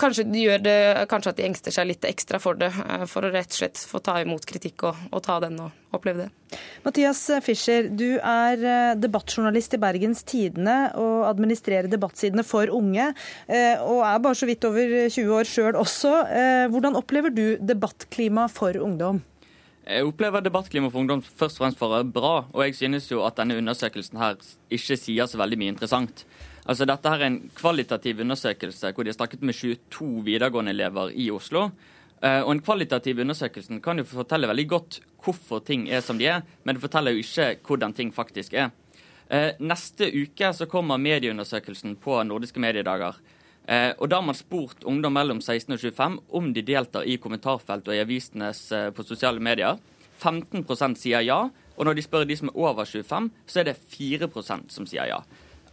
Kanskje de gjør det, kanskje at de engster seg litt ekstra for det, eh, for å rett og slett få ta imot kritikk og, og ta den og oppleve det. Mathias Fischer, du er eh, debattjournalist i Bergens Tidende og administrerer debattsidene for unge, eh, og er bare så vidt over 20 år sjøl også. Hvordan opplever du debattklima for ungdom? Jeg opplever debattklima for ungdom først og fremst for bra, og jeg synes jo at denne undersøkelsen her ikke sier så veldig mye interessant. Altså, Dette her er en kvalitativ undersøkelse hvor de har snakket med 22 videregående elever i Oslo. Eh, og En kvalitativ undersøkelse kan jo fortelle veldig godt hvorfor ting er som de er, men det forteller jo ikke hvordan ting faktisk er. Eh, neste uke så kommer medieundersøkelsen på nordiske mediedager. Eh, og Da har man spurt ungdom mellom 16 og 25 om de deltar i kommentarfelt og i avisenes på sosiale medier. 15% sier ja, og når de spør de som er over 25, så er det 4% som sier ja.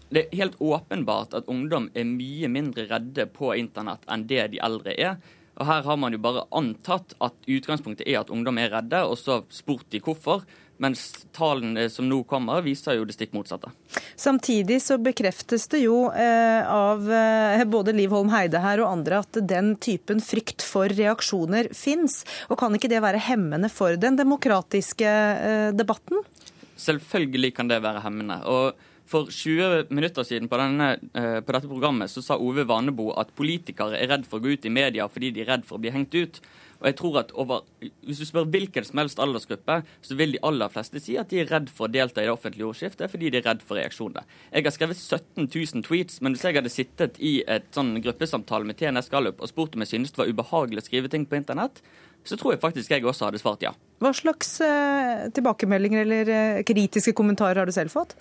Det er helt åpenbart at ungdom er mye mindre redde på internett enn det de eldre er. Og Her har man jo bare antatt at utgangspunktet er at ungdom er redde, og så spurt de hvorfor. Mens tallene som nå kommer, viser jo det stikk motsatte. Samtidig så bekreftes det jo eh, av eh, både Liv Holm Heide her og andre at den typen frykt for reaksjoner fins. Og kan ikke det være hemmende for den demokratiske eh, debatten? Selvfølgelig kan det være hemmende. og for 20 minutter siden på, denne, eh, på, dette programmet så sa Ove Vanebo at politikere er redd for å gå ut i media fordi de er redd for å bli hengt ut. Og jeg tror at over, Hvis du spør hvilken som helst aldersgruppe, så vil de aller fleste si at de er redd for å delta i det offentlige ordskiftet fordi de er redd for reaksjoner. Jeg har skrevet 17 000 tweets, men hvis jeg hadde sittet i et sånn gruppesamtale med TNS Gallup og spurt om jeg syntes det var ubehagelig å skrive ting på internett, så tror jeg faktisk jeg også hadde svart ja. Hva slags eh, tilbakemeldinger eller eh, kritiske kommentarer har du selv fått?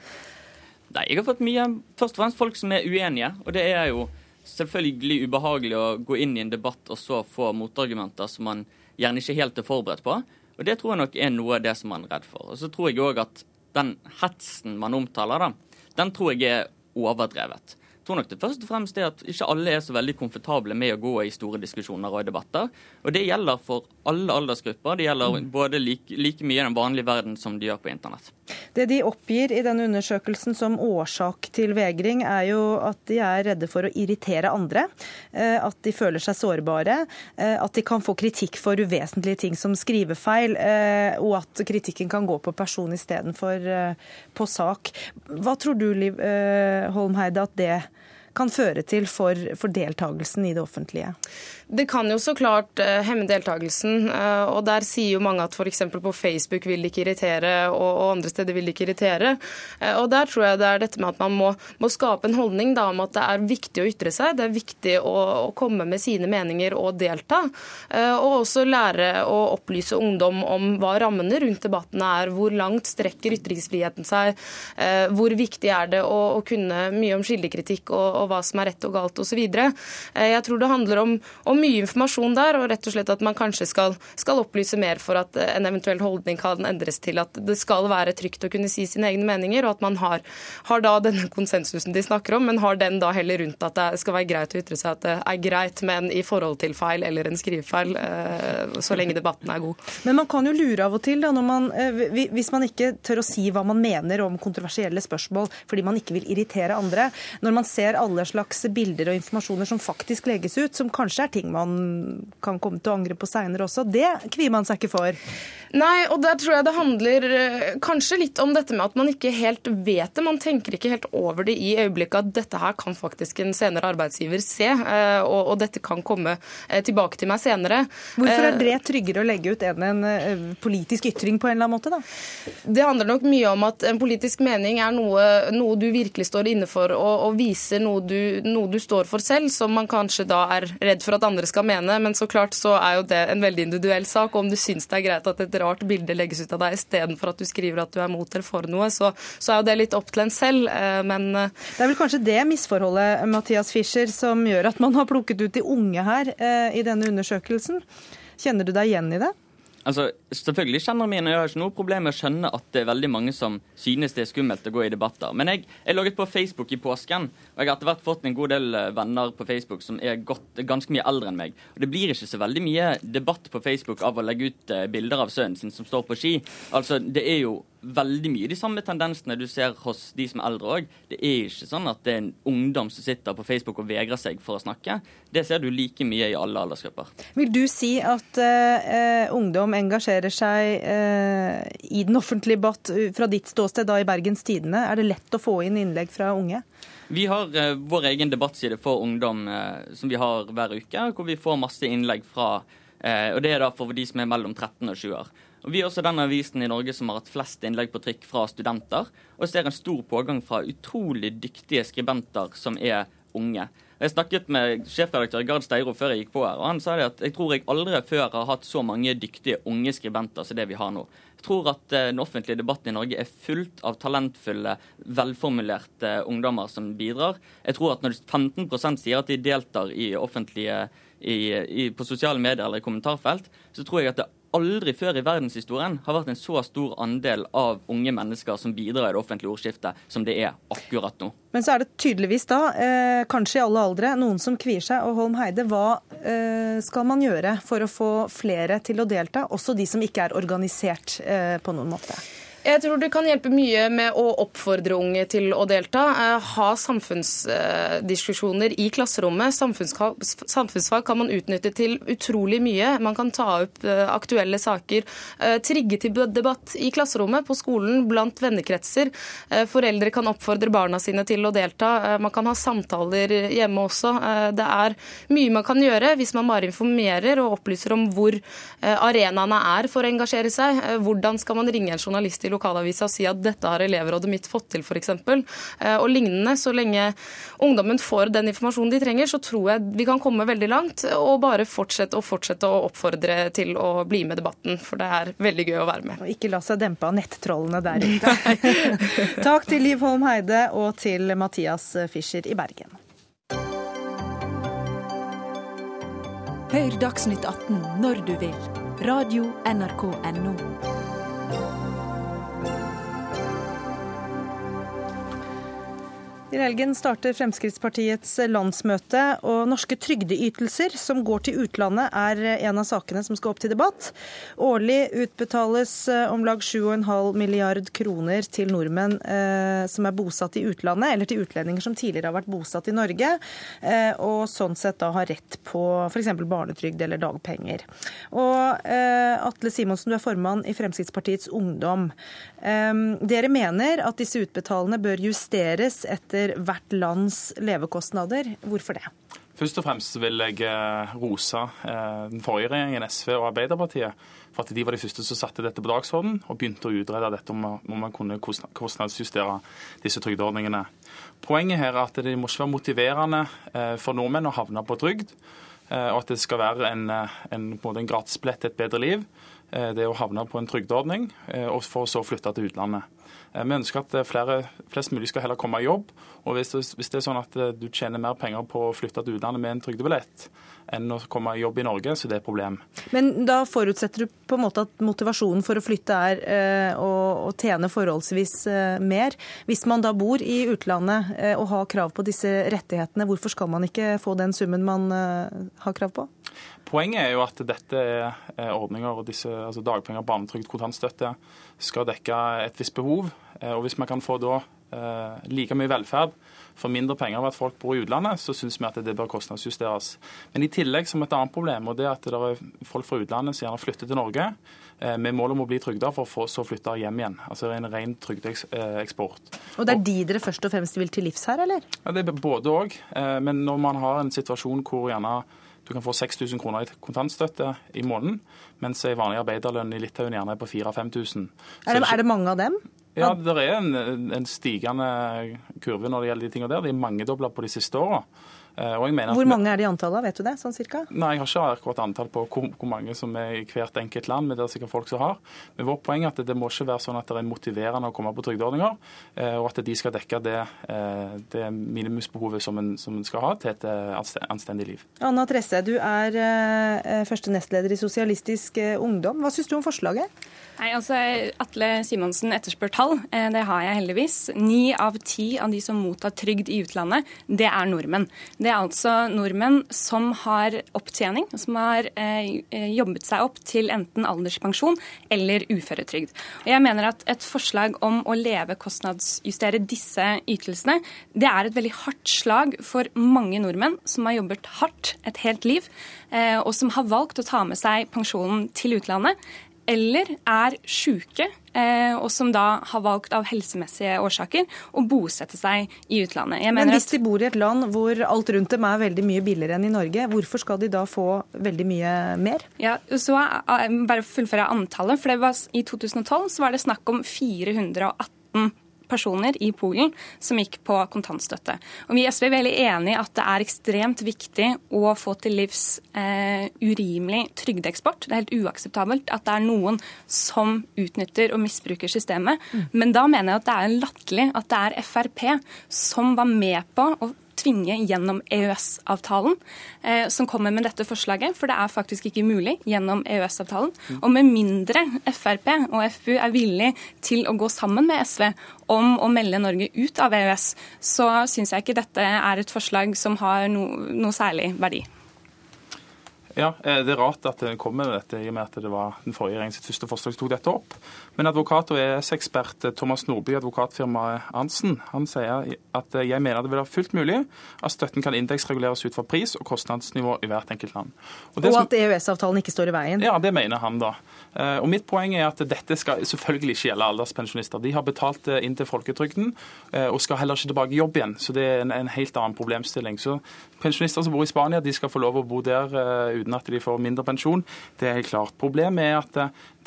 Nei, Jeg har fått mye først og fremst folk som er uenige. Og det er jo selvfølgelig ubehagelig å gå inn i en debatt og så få motargumenter som man gjerne ikke helt er forberedt på. Og det tror jeg nok er noe av det som man er redd for. Og så tror jeg òg at den hetsen man omtaler, da, den tror jeg er overdrevet tror nok det først og fremst er at ikke alle er så veldig komfortable med å gå i store diskusjoner og debatter. Og det gjelder for alle aldersgrupper. Det gjelder mm. både like, like mye i den vanlige verden som de gjør på internett. Det de oppgir i denne undersøkelsen som årsak til vegring, er jo at de er redde for å irritere andre. Eh, at de føler seg sårbare. Eh, at de kan få kritikk for uvesentlige ting som skrivefeil. Eh, og at kritikken kan gå på person istedenfor på sak. Hva tror du, Liv Holmheide, at det kan føre til for, for deltakelsen i det offentlige? Det kan jo så klart uh, hemme deltakelsen. Uh, og Der sier jo mange at f.eks. på Facebook vil det ikke irritere, og, og, andre steder vil det ikke irritere. Uh, og Der tror jeg det er dette med at man må, må skape en holdning da, om at det er viktig å ytre seg. Det er viktig å, å komme med sine meninger og delta. og også lære å opplyse ungdom om hva rammene rundt debattene er. Hvor langt strekker ytringsfriheten seg? hvor viktig er det å, å kunne mye om kildekritikk og, og, hva som er rett og galt osv. jeg tror det handler om, om mye informasjon der, og rett og slett at man kanskje skal, skal, opplyse mer for at en eventuell holdning kan endres til at det skal være trygt å kunne si sine egne meninger, og at man har, har da denne konsensusen de snakker om, men har den da heller rundt at det skal være greit å ytre seg at det er greit, men i forhold til feil eller en skrivefeil, eh, så lenge debatten er god. Men man kan jo lure av og til, da, man, eh, hvis man ikke tør å si hva man mener om kontroversielle spørsmål fordi man ikke vil irritere andre. Når man ser alle slags bilder og informasjoner som faktisk legges ut, som kanskje er ting ting man kan komme til å angre på seinere også. Det kvier man seg ikke for. Nei, og der tror jeg det handler eh, kanskje litt om dette med at man ikke helt vet det. Man tenker ikke helt over det i øyeblikket at dette her kan faktisk en senere arbeidsgiver se, eh, og, og dette kan komme eh, tilbake til meg senere. Hvorfor er det tryggere å legge ut enn en politisk ytring på en eller annen måte, da? Det handler nok mye om at en politisk mening er noe, noe du virkelig står inne for, og, og viser noe du, noe du står for selv, som man kanskje da er redd for at andre skal mene. Men så klart så er jo det en veldig individuell sak. og Om du syns det er greit at et rart bilde legges ut av deg istedenfor at du skriver at du er mot eller for noe, så, så er jo det litt opp til en selv. Eh, men eh, Det er vel kanskje det misforholdet, Mathias Fischer, som gjør at man har plukket ut de unge her eh, i denne undersøkelsen. Kjenner du deg igjen i det? Altså, Selvfølgelig kjenner jeg meg Jeg har ikke noe problem med å skjønne at det er veldig mange som synes det er skummelt å gå i debatter. Men jeg, jeg logget på Facebook i påsken, og jeg har etter hvert fått en god del eh, venner på Facebook som er godt, ganske mye eldre enn meg. Og Det blir ikke så veldig mye debatt på Facebook av å legge ut eh, bilder av sønnen sin som står på ski. Altså, Det er jo veldig mye de samme tendensene du ser hos de som er eldre òg. Det er ikke sånn at det er en ungdom som sitter på Facebook og vegrer seg for å snakke. Det ser du like mye i alle aldersgrupper. Vil du si at uh, ungdom engasjerer seg uh, i den offentlige debatt fra ditt ståsted da i Bergens Tidende? Er det lett å få inn innlegg fra unge? Vi har uh, vår egen debattside for ungdom som vi har hver uke, hvor vi får masse innlegg fra og Det er da for de som er mellom 13 og 20 år. Vi er også den avisen i Norge som har hatt flest innlegg på trykk fra studenter, og ser en stor pågang fra utrolig dyktige skribenter som er unge. Jeg snakket med sjefredaktør Gard Steiro før jeg gikk på her, og han sa det at jeg tror jeg aldri før har hatt så mange dyktige unge skribenter som det vi har nå. Jeg tror at eh, den offentlige debatten i Norge er fullt av talentfulle, velformulerte ungdommer som bidrar. Jeg tror at når 15% sier at de deltar i offentlige i, i, på sosiale medier eller i kommentarfelt, så tror jeg at det aldri før i verdenshistorien har vært en så stor andel av unge mennesker som bidrar i det offentlige ordskiftet, som det er akkurat nå. Men så er det tydeligvis da, eh, kanskje i alle aldre, noen som kvier seg. Og Holm Heide, hva eh, skal man gjøre for å få flere til å delta, også de som ikke er organisert eh, på noen måte? Jeg tror det kan hjelpe mye med å oppfordre unge til å delta. Eh, ha samfunnsdiskusjoner i klasserommet. Samfunnsfag kan man utnytte til utrolig mye. Man kan ta opp eh, aktuelle saker. Eh, trigge til debatt i klasserommet, på skolen, blant vennekretser. Foreldre kan oppfordre barna sine til å delta. Man kan ha samtaler hjemme også. Det er mye man kan gjøre hvis man bare informerer og opplyser om hvor arenaene er for å engasjere seg. Hvordan skal man ringe en journalist i til lokalavisa og si at dette har elevrådet mitt fått til, f.eks. Eh, og lignende. Så lenge ungdommen får den informasjonen de trenger, så tror jeg vi kan komme veldig langt. Og bare fortsette og fortsette å oppfordre til å bli med i debatten, for det er veldig gøy å være med. Og ikke la seg dempe av nettrollene der ute. [LAUGHS] [LAUGHS] Takk til Liv Holm Heide og til Mathias Fischer i Bergen. Hør Dagsnytt 18 når du vil. Radio NRK Radio.nrk.no. I helgen starter Fremskrittspartiets landsmøte, og norske trygdeytelser som går til utlandet er en av sakene som skal opp til debatt. Årlig utbetales eh, om lag 7,5 milliard kroner til nordmenn eh, som er bosatt i utlandet, eller til utlendinger som tidligere har vært bosatt i Norge, eh, og sånn sett da har rett på f.eks. barnetrygd eller dagpenger. Og eh, Atle Simonsen, du er formann i Fremskrittspartiets Ungdom. Dere mener at disse utbetalene bør justeres etter etter hvert lands levekostnader. Hvorfor det? Først og fremst vil jeg eh, rose eh, den forrige regjeringen, SV og Arbeiderpartiet, for at de var de første som satte dette på dagsordenen og begynte å utrede dette om man kunne kostnadsjustere disse trygdeordningene. Poenget her er at det må ikke være motiverende eh, for nordmenn å havne på trygd, og at det skal være en, en, en gratisbillett til et bedre liv. Det å havne på en trygdeordning, og for å så flytte til utlandet. Eh, vi ønsker at flere, flest mulig skal heller komme i jobb. Og hvis det, hvis det, er sånn at eh, du tjener mer penger på å flytte til utlandet med en trygdebillett enn å komme i jobb i Norge, så det er et problem. Men da forutsetter du på en måte at motivasjonen for å flytte er eh, å, å, tjene forholdsvis eh, mer. Hvis man da bor i utlandet eh, og har krav på disse rettighetene, hvorfor skal man ikke få den summen man har krav på? Poenget er jo at dette er ordninger, og disse, altså dagpenger, barnetrygd, kontantstøtte, skal dekke et visst behov. Eh, og Hvis man kan få da like mye velferd for mindre penger av at folk bor i utlandet, så syns vi at det bør kostnadsjusteres. Men i tillegg som et annet problem, og det er at det er folk fra utlandet som gjerne flytter til Norge eh, med mål om å bli trygda for å få så flytte hjem igjen. Altså en ren trygdeeksport. Og det er de dere først og fremst vil til livs her, eller? Ja, Det er både òg. Men når man har en situasjon hvor gjerne du kan få 6000 kroner i kontantstøtte i måneden, mens en vanlig arbeiderlønn i Litauen gjerne er på 4000-5000. Er, er, det mange av dem? Ja, det er en, en, stigende kurve når det gjelder de tingene der. De er mangedobla på de siste åra. Eh, hvor mange er det i antallet, vet du det? sånn cirka? Nei, Jeg har ikke akkurat antall på hvor, hvor, mange som er i hvert enkelt land. men det er sikkert folk som har. Men vårt poeng er at det må ikke være sånn at det er motiverende å komme på trygdeordninger, eh, og at de skal dekke det, eh, det minimumsbehovet som en, som en, skal ha til et anstendig liv. Anna Tresse, du er første nestleder i Sosialistisk Ungdom. Hva syns du om forslaget? Nei, altså Atle Simonsen etterspør tall. Eh, det har jeg heldigvis. Ni av ti av de som mottar trygd i utlandet, det er nordmenn. Det er altså nordmenn som har opptjening, som har eh, jobbet seg opp til enten alderspensjon eller uføretrygd. Jeg mener at et forslag om å levekostnadsjustere disse ytelsene, det er et veldig hardt slag for mange nordmenn som har jobbet hardt et helt liv, eh, og som har valgt å ta med seg pensjonen til utlandet eller er syke, eh, og som da har valgt av helsemessige årsaker å bosette seg i utlandet. Men hvis de bor i et land hvor alt rundt dem er veldig mye billigere enn i Norge, hvorfor skal de da få veldig mye mer? Ja, så Bare fullføre antallet. for var, I 2012 så var det snakk om 418 personer i Polen som gikk på kontantstøtte. Og Vi i SV er veldig enig i at det er ekstremt viktig å få til livs eh, urimelig trygdeeksport. Det er helt uakseptabelt at det er noen som utnytter og misbruker systemet. Mm. Men da mener jeg at det er latterlig at det er Frp som var med på å tvinge gjennom EØS-avtalen, eh, som kommer med dette forslaget. For det er faktisk ikke mulig gjennom EØS-avtalen. Mm. Og med mindre Frp og FU er villig til å gå sammen med SV om å melde Norge ut av EØS, så syns jeg ikke dette er et forslag som har no, noe særlig verdi. Ja, eh, Det er rart at det kommer med dette, i og med at det var den forrige regjeringens første forslag som tok dette opp. Men advokat og ES-ekspert Thomas Nordby i advokatfirmaet Arntzen han sier at eh, jeg mener det vil være fullt mulig at støtten kan indeksreguleres ut fra pris og kostnadsnivå i hvert enkelt land. Og, og at EØS-avtalen ikke står i veien? Ja, det mener han da. Eh, og Mitt poeng er at dette skal selvfølgelig ikke gjelde alderspensjonister. De har betalt inn til folketrygden og skal heller ikke tilbake i jobb igjen. Så det er en, en helt annen problemstilling. Så Pensjonister som bor i Spania, de skal få lov å bo der uten at de får mindre pensjon. Det er helt klart. Problemet er at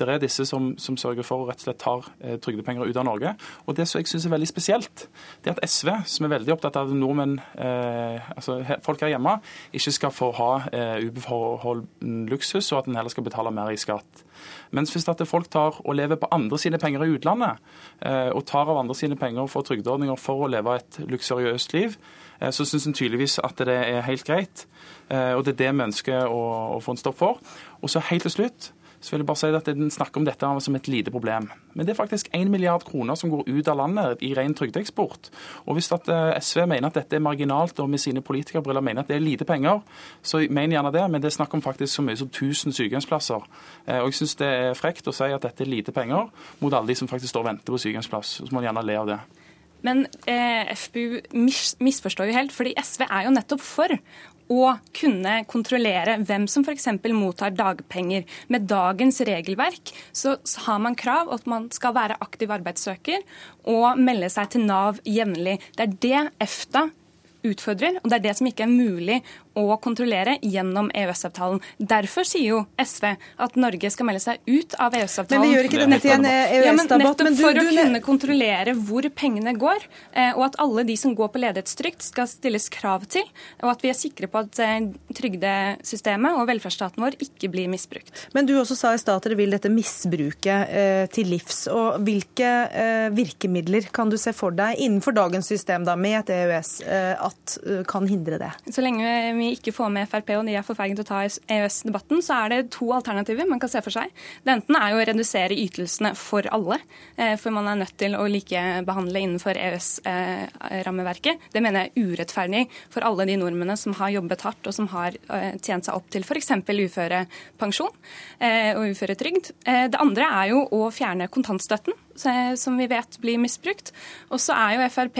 det er disse som, som sørger for å rett og slett tar eh, trygdepenger ut av Norge. Og Det som jeg syns er veldig spesielt, det er at SV, som er veldig opptatt av nordmenn, eh, altså folk her hjemme, ikke skal få ha eh, ubeholden luksus, og at en heller skal betale mer i skatt. Mens hvis at folk tar og lever på andre sine penger i utlandet, eh, og tar av andre sine penger for trygdeordninger for å leve et luksuriøst liv, eh, så syns en tydeligvis at det er helt greit. Eh, og det er det vi ønsker å, å få en stopp for. Og så helt til slutt så vil jeg bare si at En snakker om dette som et lite problem. Men det er faktisk 1 milliard kroner som går ut av landet i ren trygdeeksport. Og Hvis eh, SV mener at dette er marginalt og med sine politikerbriller mener at det er lite penger, så mener gjerne det, men det er snakk om faktisk så mye som 1000 sykehjemsplasser. Eh, og Jeg syns det er frekt å si at dette er lite penger mot alle de som faktisk står og venter på sykehjemsplass. Så må man gjerne le av det. Men eh, mis misforstår jo helt, fordi SV er jo nettopp for å kunne kontrollere hvem som f.eks. mottar dagpenger. Med dagens regelverk så har man krav at man skal være aktiv arbeidssøker og melde seg til Nav jevnlig. Det er det EFTA utfordrer, og det er det som ikke er mulig å kontrollere gjennom EØS-avtalen. Derfor sier jo SV at Norge skal melde seg ut av EØS-avtalen. Men vi gjør ikke dette til en EØS-debatt. Ja, nettopp for å kunne kontrollere hvor pengene går, eh, og at alle de som går på ledighetstrygd skal stilles krav til, og at vi er sikre på at eh, trygdesystemet og velferdsstaten vår ikke blir misbrukt. Men du også sa i stad at dere vil dette misbruket eh, til livs. og Hvilke virkemidler kan du se for deg innenfor dagens system da, med et EØS at kan hindre det? Så lenge vi ikke får med Frp og de er for feige til å ta EØS-debatten, så er det to alternativer man kan se for seg. Det enten er jo å redusere ytelsene for alle, eh, for man er nødt til å likebehandle innenfor EØS-rammeverket. Det mener jeg er urettferdig for alle de nordmennene som har jobbet hardt og som har eh, tjent seg opp til f.eks. uførepensjon eh, og uføretrygd. Det andre er jo å fjerne kontantstøtten som vi vet blir misbrukt. Og så er jo Frp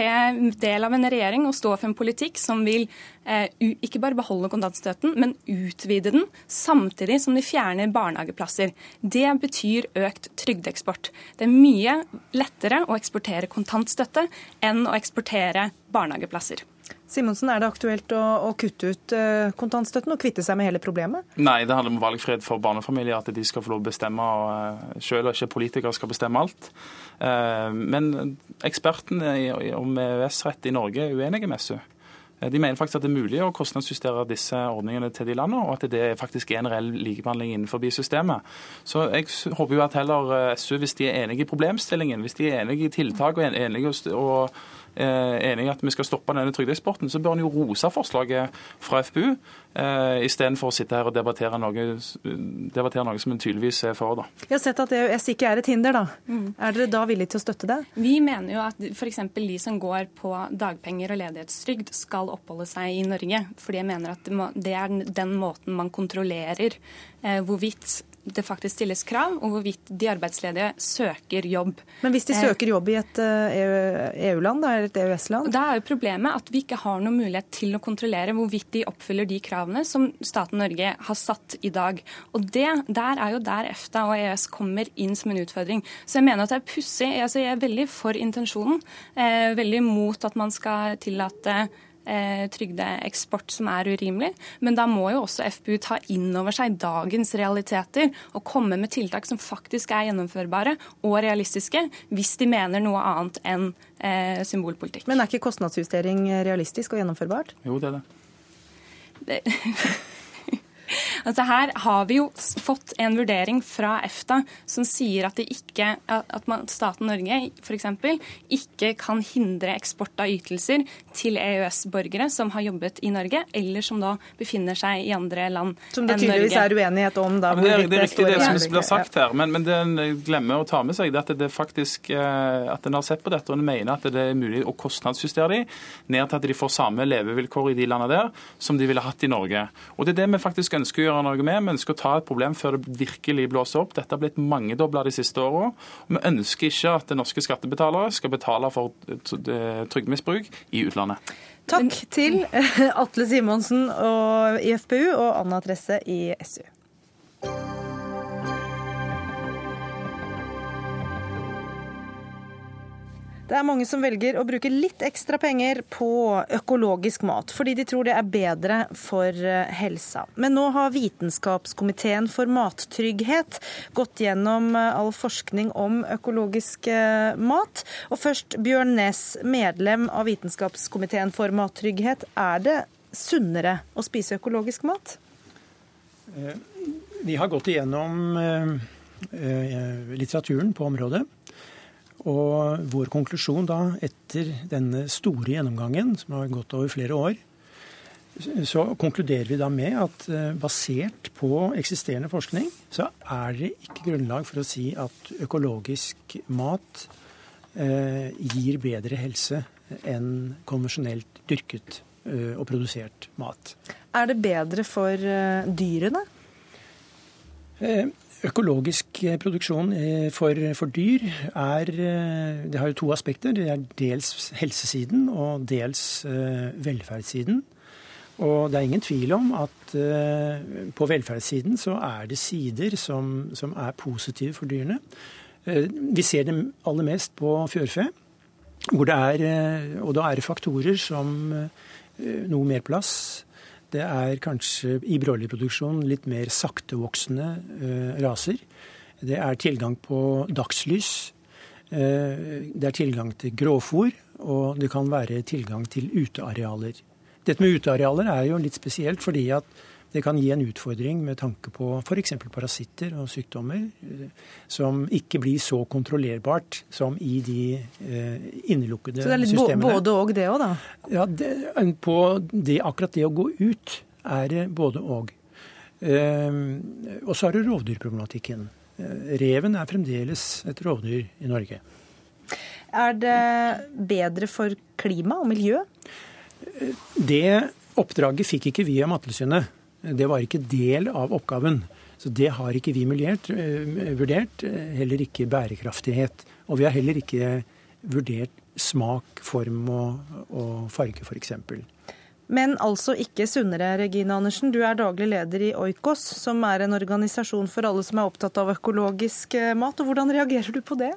del av en regjering og står for en politikk som vil eh, ikke bare beholde kontantstøtten, men utvide den, samtidig som de fjerner barnehageplasser. Det betyr økt trygdeeksport. Det er mye lettere å eksportere kontantstøtte enn å eksportere barnehageplasser. Simonsen, er det aktuelt å, å, kutte ut uh, kontantstøtten og kvitte seg med hele problemet? Nei, det handler om valgfrihet for barnefamilier, at de skal få lov å bestemme og selv, og ikke politikere skal bestemme alt. Uh, men ekspertene om EØS-rett i Norge er uenige med SU. De mener faktisk at det er mulig å kostnadsjustere disse ordningene til de landene, og at det faktisk er en reell likebehandling innenfor systemet. Så jeg håper jo at heller SU, hvis de er enige i problemstillingen, hvis de er enige i tiltak og enige og Eh, enig i at vi skal stoppe denne trygdeeksporten, så bør en jo rose forslaget fra FPU, eh, istedenfor å sitte her og debattere noe, debattere noe som en tydeligvis er for. da. Jeg har sett at EØS ikke er et hinder. da. Mm. Er dere da villige til å støtte det? Vi mener jo at f.eks. de som går på dagpenger og ledighetstrygd, skal oppholde seg i Norge. Fordi jeg mener at det er den måten man kontrollerer eh, hvorvidt det faktisk stilles krav, og hvorvidt de arbeidsledige søker jobb. Men hvis de søker jobb i et EU-land, eller et EØS-land? Da er jo problemet at vi ikke har noen mulighet til å kontrollere hvorvidt de oppfyller de kravene som staten Norge har satt i dag. Og det, der er jo der EFTA og EØS kommer inn som en utfordring. Så jeg mener at det er pussig. Altså jeg er veldig for intensjonen. Eh, veldig mot at man skal tillate eh, trygdeeksport som er urimelig. Men da må jo også FPU ta inn over seg dagens realiteter og komme med tiltak som faktisk er gjennomførbare og realistiske, hvis de mener noe annet enn eh, symbolpolitikk. Men er ikke kostnadsjustering realistisk og gjennomførbart? Jo, det er det. det [LAUGHS] Altså her har vi jo fått en vurdering fra EFTA som sier at, ikke, at man, staten Norge f.eks. ikke kan hindre eksport av ytelser til EØS-borgere som har jobbet i Norge, eller som da befinner seg i andre land enn Norge. Som det tydeligvis er uenighet om? Da, det, er, det er riktig det som blir sagt her, men, men det en glemmer å ta med seg, det at det faktisk eh, at en har sett på dette og en mener at det er mulig å kostnadsjustere de ned til at de får samme levevilkår i de landene der som de ville hatt i Norge. Og Det er det vi faktisk ønsker å gjøre noe med. Vi ønsker å ta et problem før det virkelig blåser opp. Dette har blitt mangedobla de siste åra. Vi ønsker ikke at norske skattebetalere skal betale for trygdemisbruk i utlandet. Takk til Atle Simonsen i FPU og Anna Tresse i SU. Det er mange som velger å bruke litt ekstra penger på økologisk mat, fordi de tror det er bedre for eh, helsa. Men nå har Vitenskapskomiteen for mattrygghet gått gjennom eh, all forskning om økologisk eh, mat. Og først Bjørn Næss, medlem av Vitenskapskomiteen for mattrygghet. Er det sunnere å spise økologisk mat? Vi har gått igjennom litteraturen på området. Og vår konklusjon da, etter denne store gjennomgangen, som har gått over flere år, så konkluderer vi da med at eh, basert på eksisterende forskning, så er det ikke grunnlag for å si at økologisk mat eh, gir bedre helse enn konvensjonelt dyrket eh, og produsert mat. Er det bedre for eh, dyrene? Økologisk eh, produksjon eh, for, for, dyr er eh, har jo to aspekter. Det er dels helsesiden og dels velferdssiden. Og det er ingen tvil om at på velferdssiden så er det sider som, som er positive for dyrene. Vi ser det aller mest på fjørfe. Hvor det er, og da er det faktorer som noe mer plass, det er kanskje i broilerproduksjon litt mer saktevoksende eh, raser. Det er tilgang på dagslys. Eh, det er tilgang til gråfòr, og det kan være tilgang til utearealer. Dette med utearealer er jo litt spesielt fordi at det kan gi en utfordring med tanke på f.eks. parasitter og sykdommer, eh, som ikke blir så kontrollerbart som i de eh, innelukkede systemene. Så det er litt systemene. både og det òg, da? Ja, det, på det, akkurat det å gå ut er det både og. Eh, og så er det rovdyrproblematikken. Reven er fremdeles et rovdyr i Norge. Er det bedre for klima og miljø? Det oppdraget fikk ikke vi av Mattilsynet. Det var ikke del av oppgaven. Så det har ikke vi muliert, eh, vurdert. Eh, heller ikke bærekraftighet. Og vi har heller ikke vurdert smak, form og, og farge, f.eks. Men altså ikke sunnere, Regine Andersen. Du er daglig leder i Oikos, som er en organisasjon for alle som er opptatt av økologisk eh, mat. Og hvordan reagerer du på det?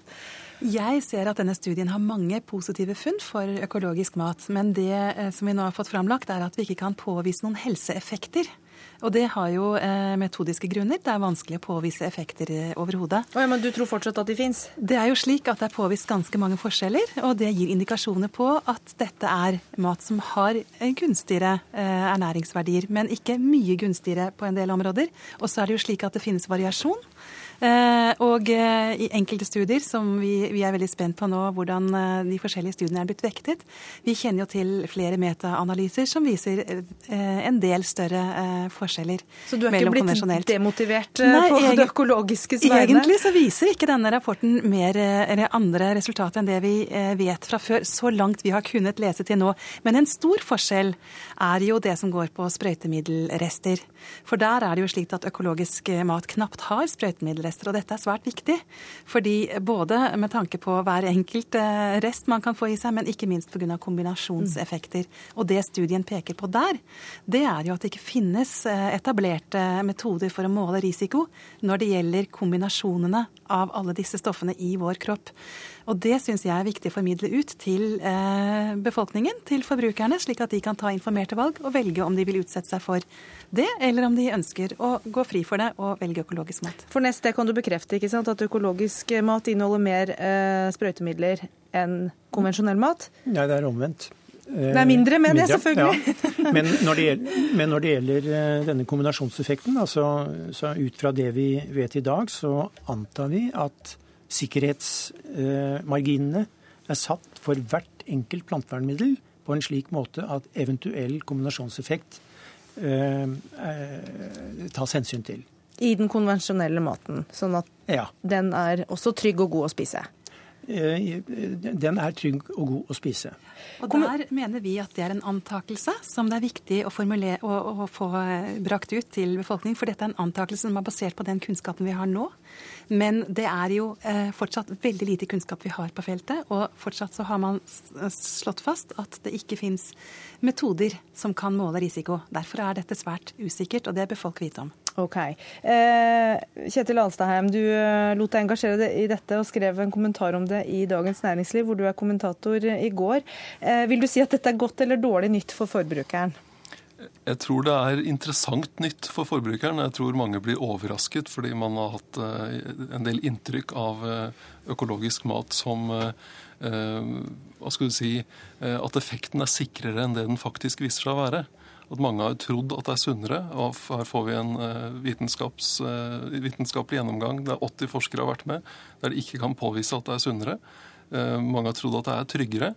Jeg ser at denne studien har mange positive funn for økologisk mat. Men det som vi nå har fått framlagt, er at vi ikke kan påvise noen helseeffekter og det har jo eh, metodiske grunner. Det er vanskelig å påvise effekter eh, overhodet. Oh, ja, men du tror fortsatt at de fins? Det er jo slik at det er påvist ganske mange forskjeller. Og det gir indikasjoner på at dette er mat som har eh, gunstigere eh, ernæringsverdier, men ikke mye gunstigere på en del områder. Og så er det jo slik at det finnes variasjon. Eh, og eh, i enkelte studier, som vi, vi, er veldig spent på nå, hvordan eh, de forskjellige studiene er blitt vektet Vi kjenner jo til flere metaanalyser som viser en del større forskjeller Så du er ikke blitt demotivert Nei, på [LAUGHS] det økologiske vegne? Egentlig så viser ikke denne rapporten mer eller andre resultater enn det vi vet fra før, så langt vi har kunnet lese til nå. Men en stor forskjell er jo det som går på sprøytemiddelrester. For der er det jo slik at økologisk mat knapt har sprøytemiddelrester rester. Og dette er svært viktig, fordi både med tanke på hver enkelt eh, rest man kan få i seg, men ikke minst pga. kombinasjonseffekter. Og det studien peker på der, det er jo at det ikke finnes eh, etablerte metoder for å måle risiko når det gjelder kombinasjonene av alle disse stoffene i vår kropp. Og det syns jeg er viktig å formidle ut til eh, befolkningen, til forbrukerne, slik at de kan ta informerte valg og velge om de vil utsette seg for det, eller om de ønsker å gå fri for det og velge økologisk mat. For neste kan du bekrefte ikke sant, at økologisk mat inneholder mer eh, sprøytemidler enn konvensjonell mat? Nei, det er omvendt. Det er mindre, mener det, selvfølgelig. Ja. Men, når gjelder, men, når det gjelder, eh, denne kombinasjonseffekten, altså, så ut fra det vi vet i dag, så antar vi at sikkerhetsmarginene er satt for hvert enkelt plantevernmiddel på en slik måte at eventuell kombinasjonseffekt eh, eh, tas hensyn til. I den konvensjonelle maten, sånn at ja. den er også trygg og god å spise? Eh, den er trygg og god å spise. Og Der mener vi at det er en antakelse som det er viktig å, å, å få brakt ut til befolkningen. For dette er en antakelse som er basert på den kunnskapen vi har nå. Men det er jo eh, fortsatt veldig lite kunnskap vi har på feltet. Og fortsatt så har man slått fast at det ikke fins metoder som kan måle risiko. Derfor er dette svært usikkert, og det bør folk vite om. Ok. Eh, Kjetil Alstadheim, du eh, lot deg engasjere deg i dette og skrev en kommentar om det i Dagens Næringsliv, hvor du er kommentator i går. Eh, vil du si at dette er godt eller dårlig nytt for forbrukeren? Jeg tror det er interessant nytt for forbrukeren. Jeg tror mange blir overrasket fordi man har hatt eh, en del inntrykk av eh, økologisk mat som eh, Hva skal du si At effekten er sikrere enn det den faktisk viser seg å være. At mange har trodd at det er sunnere. og Her får vi en vitenskapelig gjennomgang der 80 forskere har vært med, der de ikke kan påvise at det er sunnere. Mange har trodd at det er tryggere.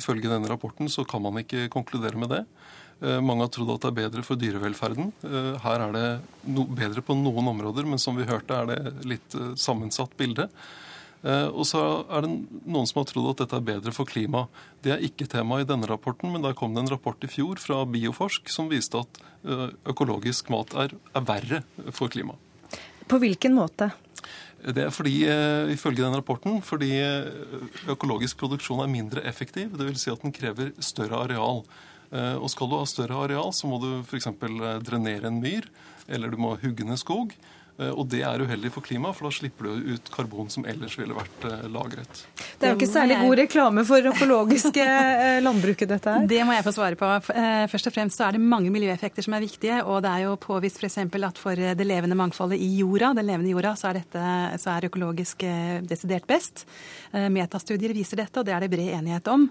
Ifølge denne rapporten så kan man ikke konkludere med det. Eh, mange har trodd at det er bedre for dyrevelferden. Eh, her er det no bedre på noen områder, men som vi hørte er det litt eh, sammensatt bilde. Og så er det noen som har trodd at dette er bedre for klimaet. Det er ikke tema i denne rapporten, men der kom det en rapport i fjor fra Bioforsk som viste at økologisk mat er, er verre for klimaet. På hvilken måte? Det er fordi, ifølge den rapporten, fordi økologisk produksjon er mindre effektiv. Dvs. Si at den krever større areal. Eh, og skal du ha større areal, så må du f.eks. Eh, drenere en myr, eller du må hugge ned skog. Eh, og det er uheldig for klimaet, for da slipper du ut karbon som ellers ville vært eh, lagret. Det er jo ikke særlig god reklame for økologiske [LAUGHS] eh, landbruket, dette her. Det må jeg få svare på. Først og fremst så er det mange miljøeffekter som er viktige. Og det er jo påvist f.eks. at for det levende mangfoldet i jorda, den levende jorda, så er, dette, så er økologisk desidert best. Metastudier viser dette, og det er det bred enighet om.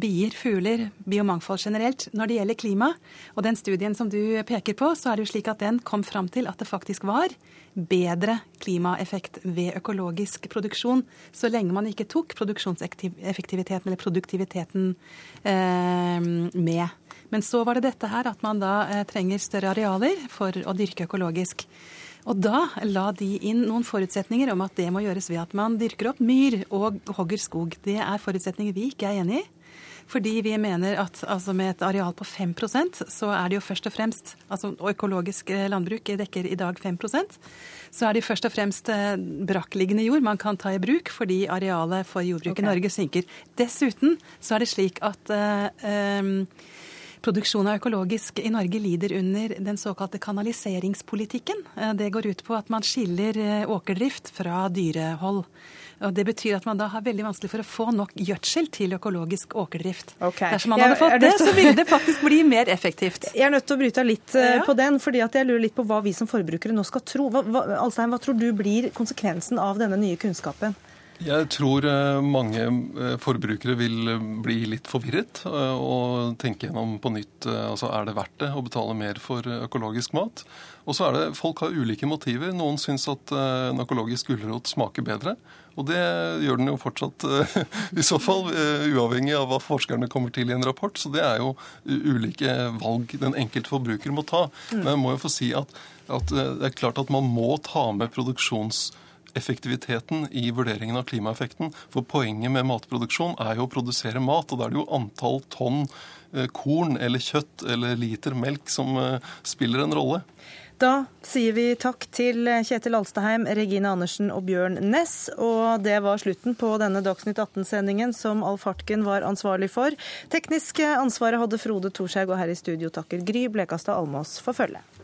Bier, fugler, biomangfold generelt. Når det gjelder klima, og den studien som du peker på, så er det jo slik at den kom fram til at det faktisk var bedre klimaeffekt ved økologisk produksjon, så lenge man ikke tok produksjonseffektiviteten eller produktiviteten eh, med. Men så var det dette her at man da eh, trenger større arealer for å dyrke økologisk. Og da la de inn noen forutsetninger om at det må gjøres ved at man dyrker opp myr og hogger skog. Det er forutsetninger vi ikke er enig i. Fordi vi mener at altså med et areal på 5% så er det jo først og fremst altså Økologisk eh, landbruk dekker i dag 5% så er det først og fremst eh, brakkliggende jord man kan ta i bruk, fordi arealet for jordbruk okay. i Norge synker. Dessuten så er det slik at um, Produksjon av økologisk i Norge lider under den såkalte kanaliseringspolitikken. Det går ut på at man skiller åkerdrift fra dyrehold. Og Det betyr at man da har veldig vanskelig for å få nok gjødsel til økologisk åkerdrift. Okay. Dersom man hadde fått det, så ville det faktisk bli mer effektivt. Jeg er nødt til å bryte av litt eh, ja. på den, fordi jeg lurer litt på hva vi som forbrukere nå skal tro. Hva, hva, Alstein, hva tror du blir konsekvensen av denne nye kunnskapen? Jeg tror eh, mange eh, forbrukere vil bli litt forvirret og tenke gjennom på nytt altså er det verdt det å betale mer for økologisk mat. Og så er det, Folk har ulike motiver. Noen syns at en økologisk gulrot smaker bedre. Og det gjør den jo fortsatt, [LAUGHS] i så fall, uavhengig av hva forskerne kommer til i en rapport. Så det er jo ulike valg den enkelte forbruker må ta. Mm. Men jeg må jo få si at, at det er klart at man må ta med produksjons effektiviteten i vurderingen av klimaeffekten. For poenget med matproduksjon er jo å produsere mat, og da er det jo antall tonn eh, korn eller kjøtt eller liter melk som eh, spiller en rolle. Da sier vi takk til Kjetil Alstaheim, Regine Andersen og Bjørn Ness. Og det var slutten på denne Dagsnytt 18-sendingen som Alf Hartken var ansvarlig for. Teknisk ansvaret hadde Frode Thorshaug, og her i studio takker Gry Blekastad Almås for følget.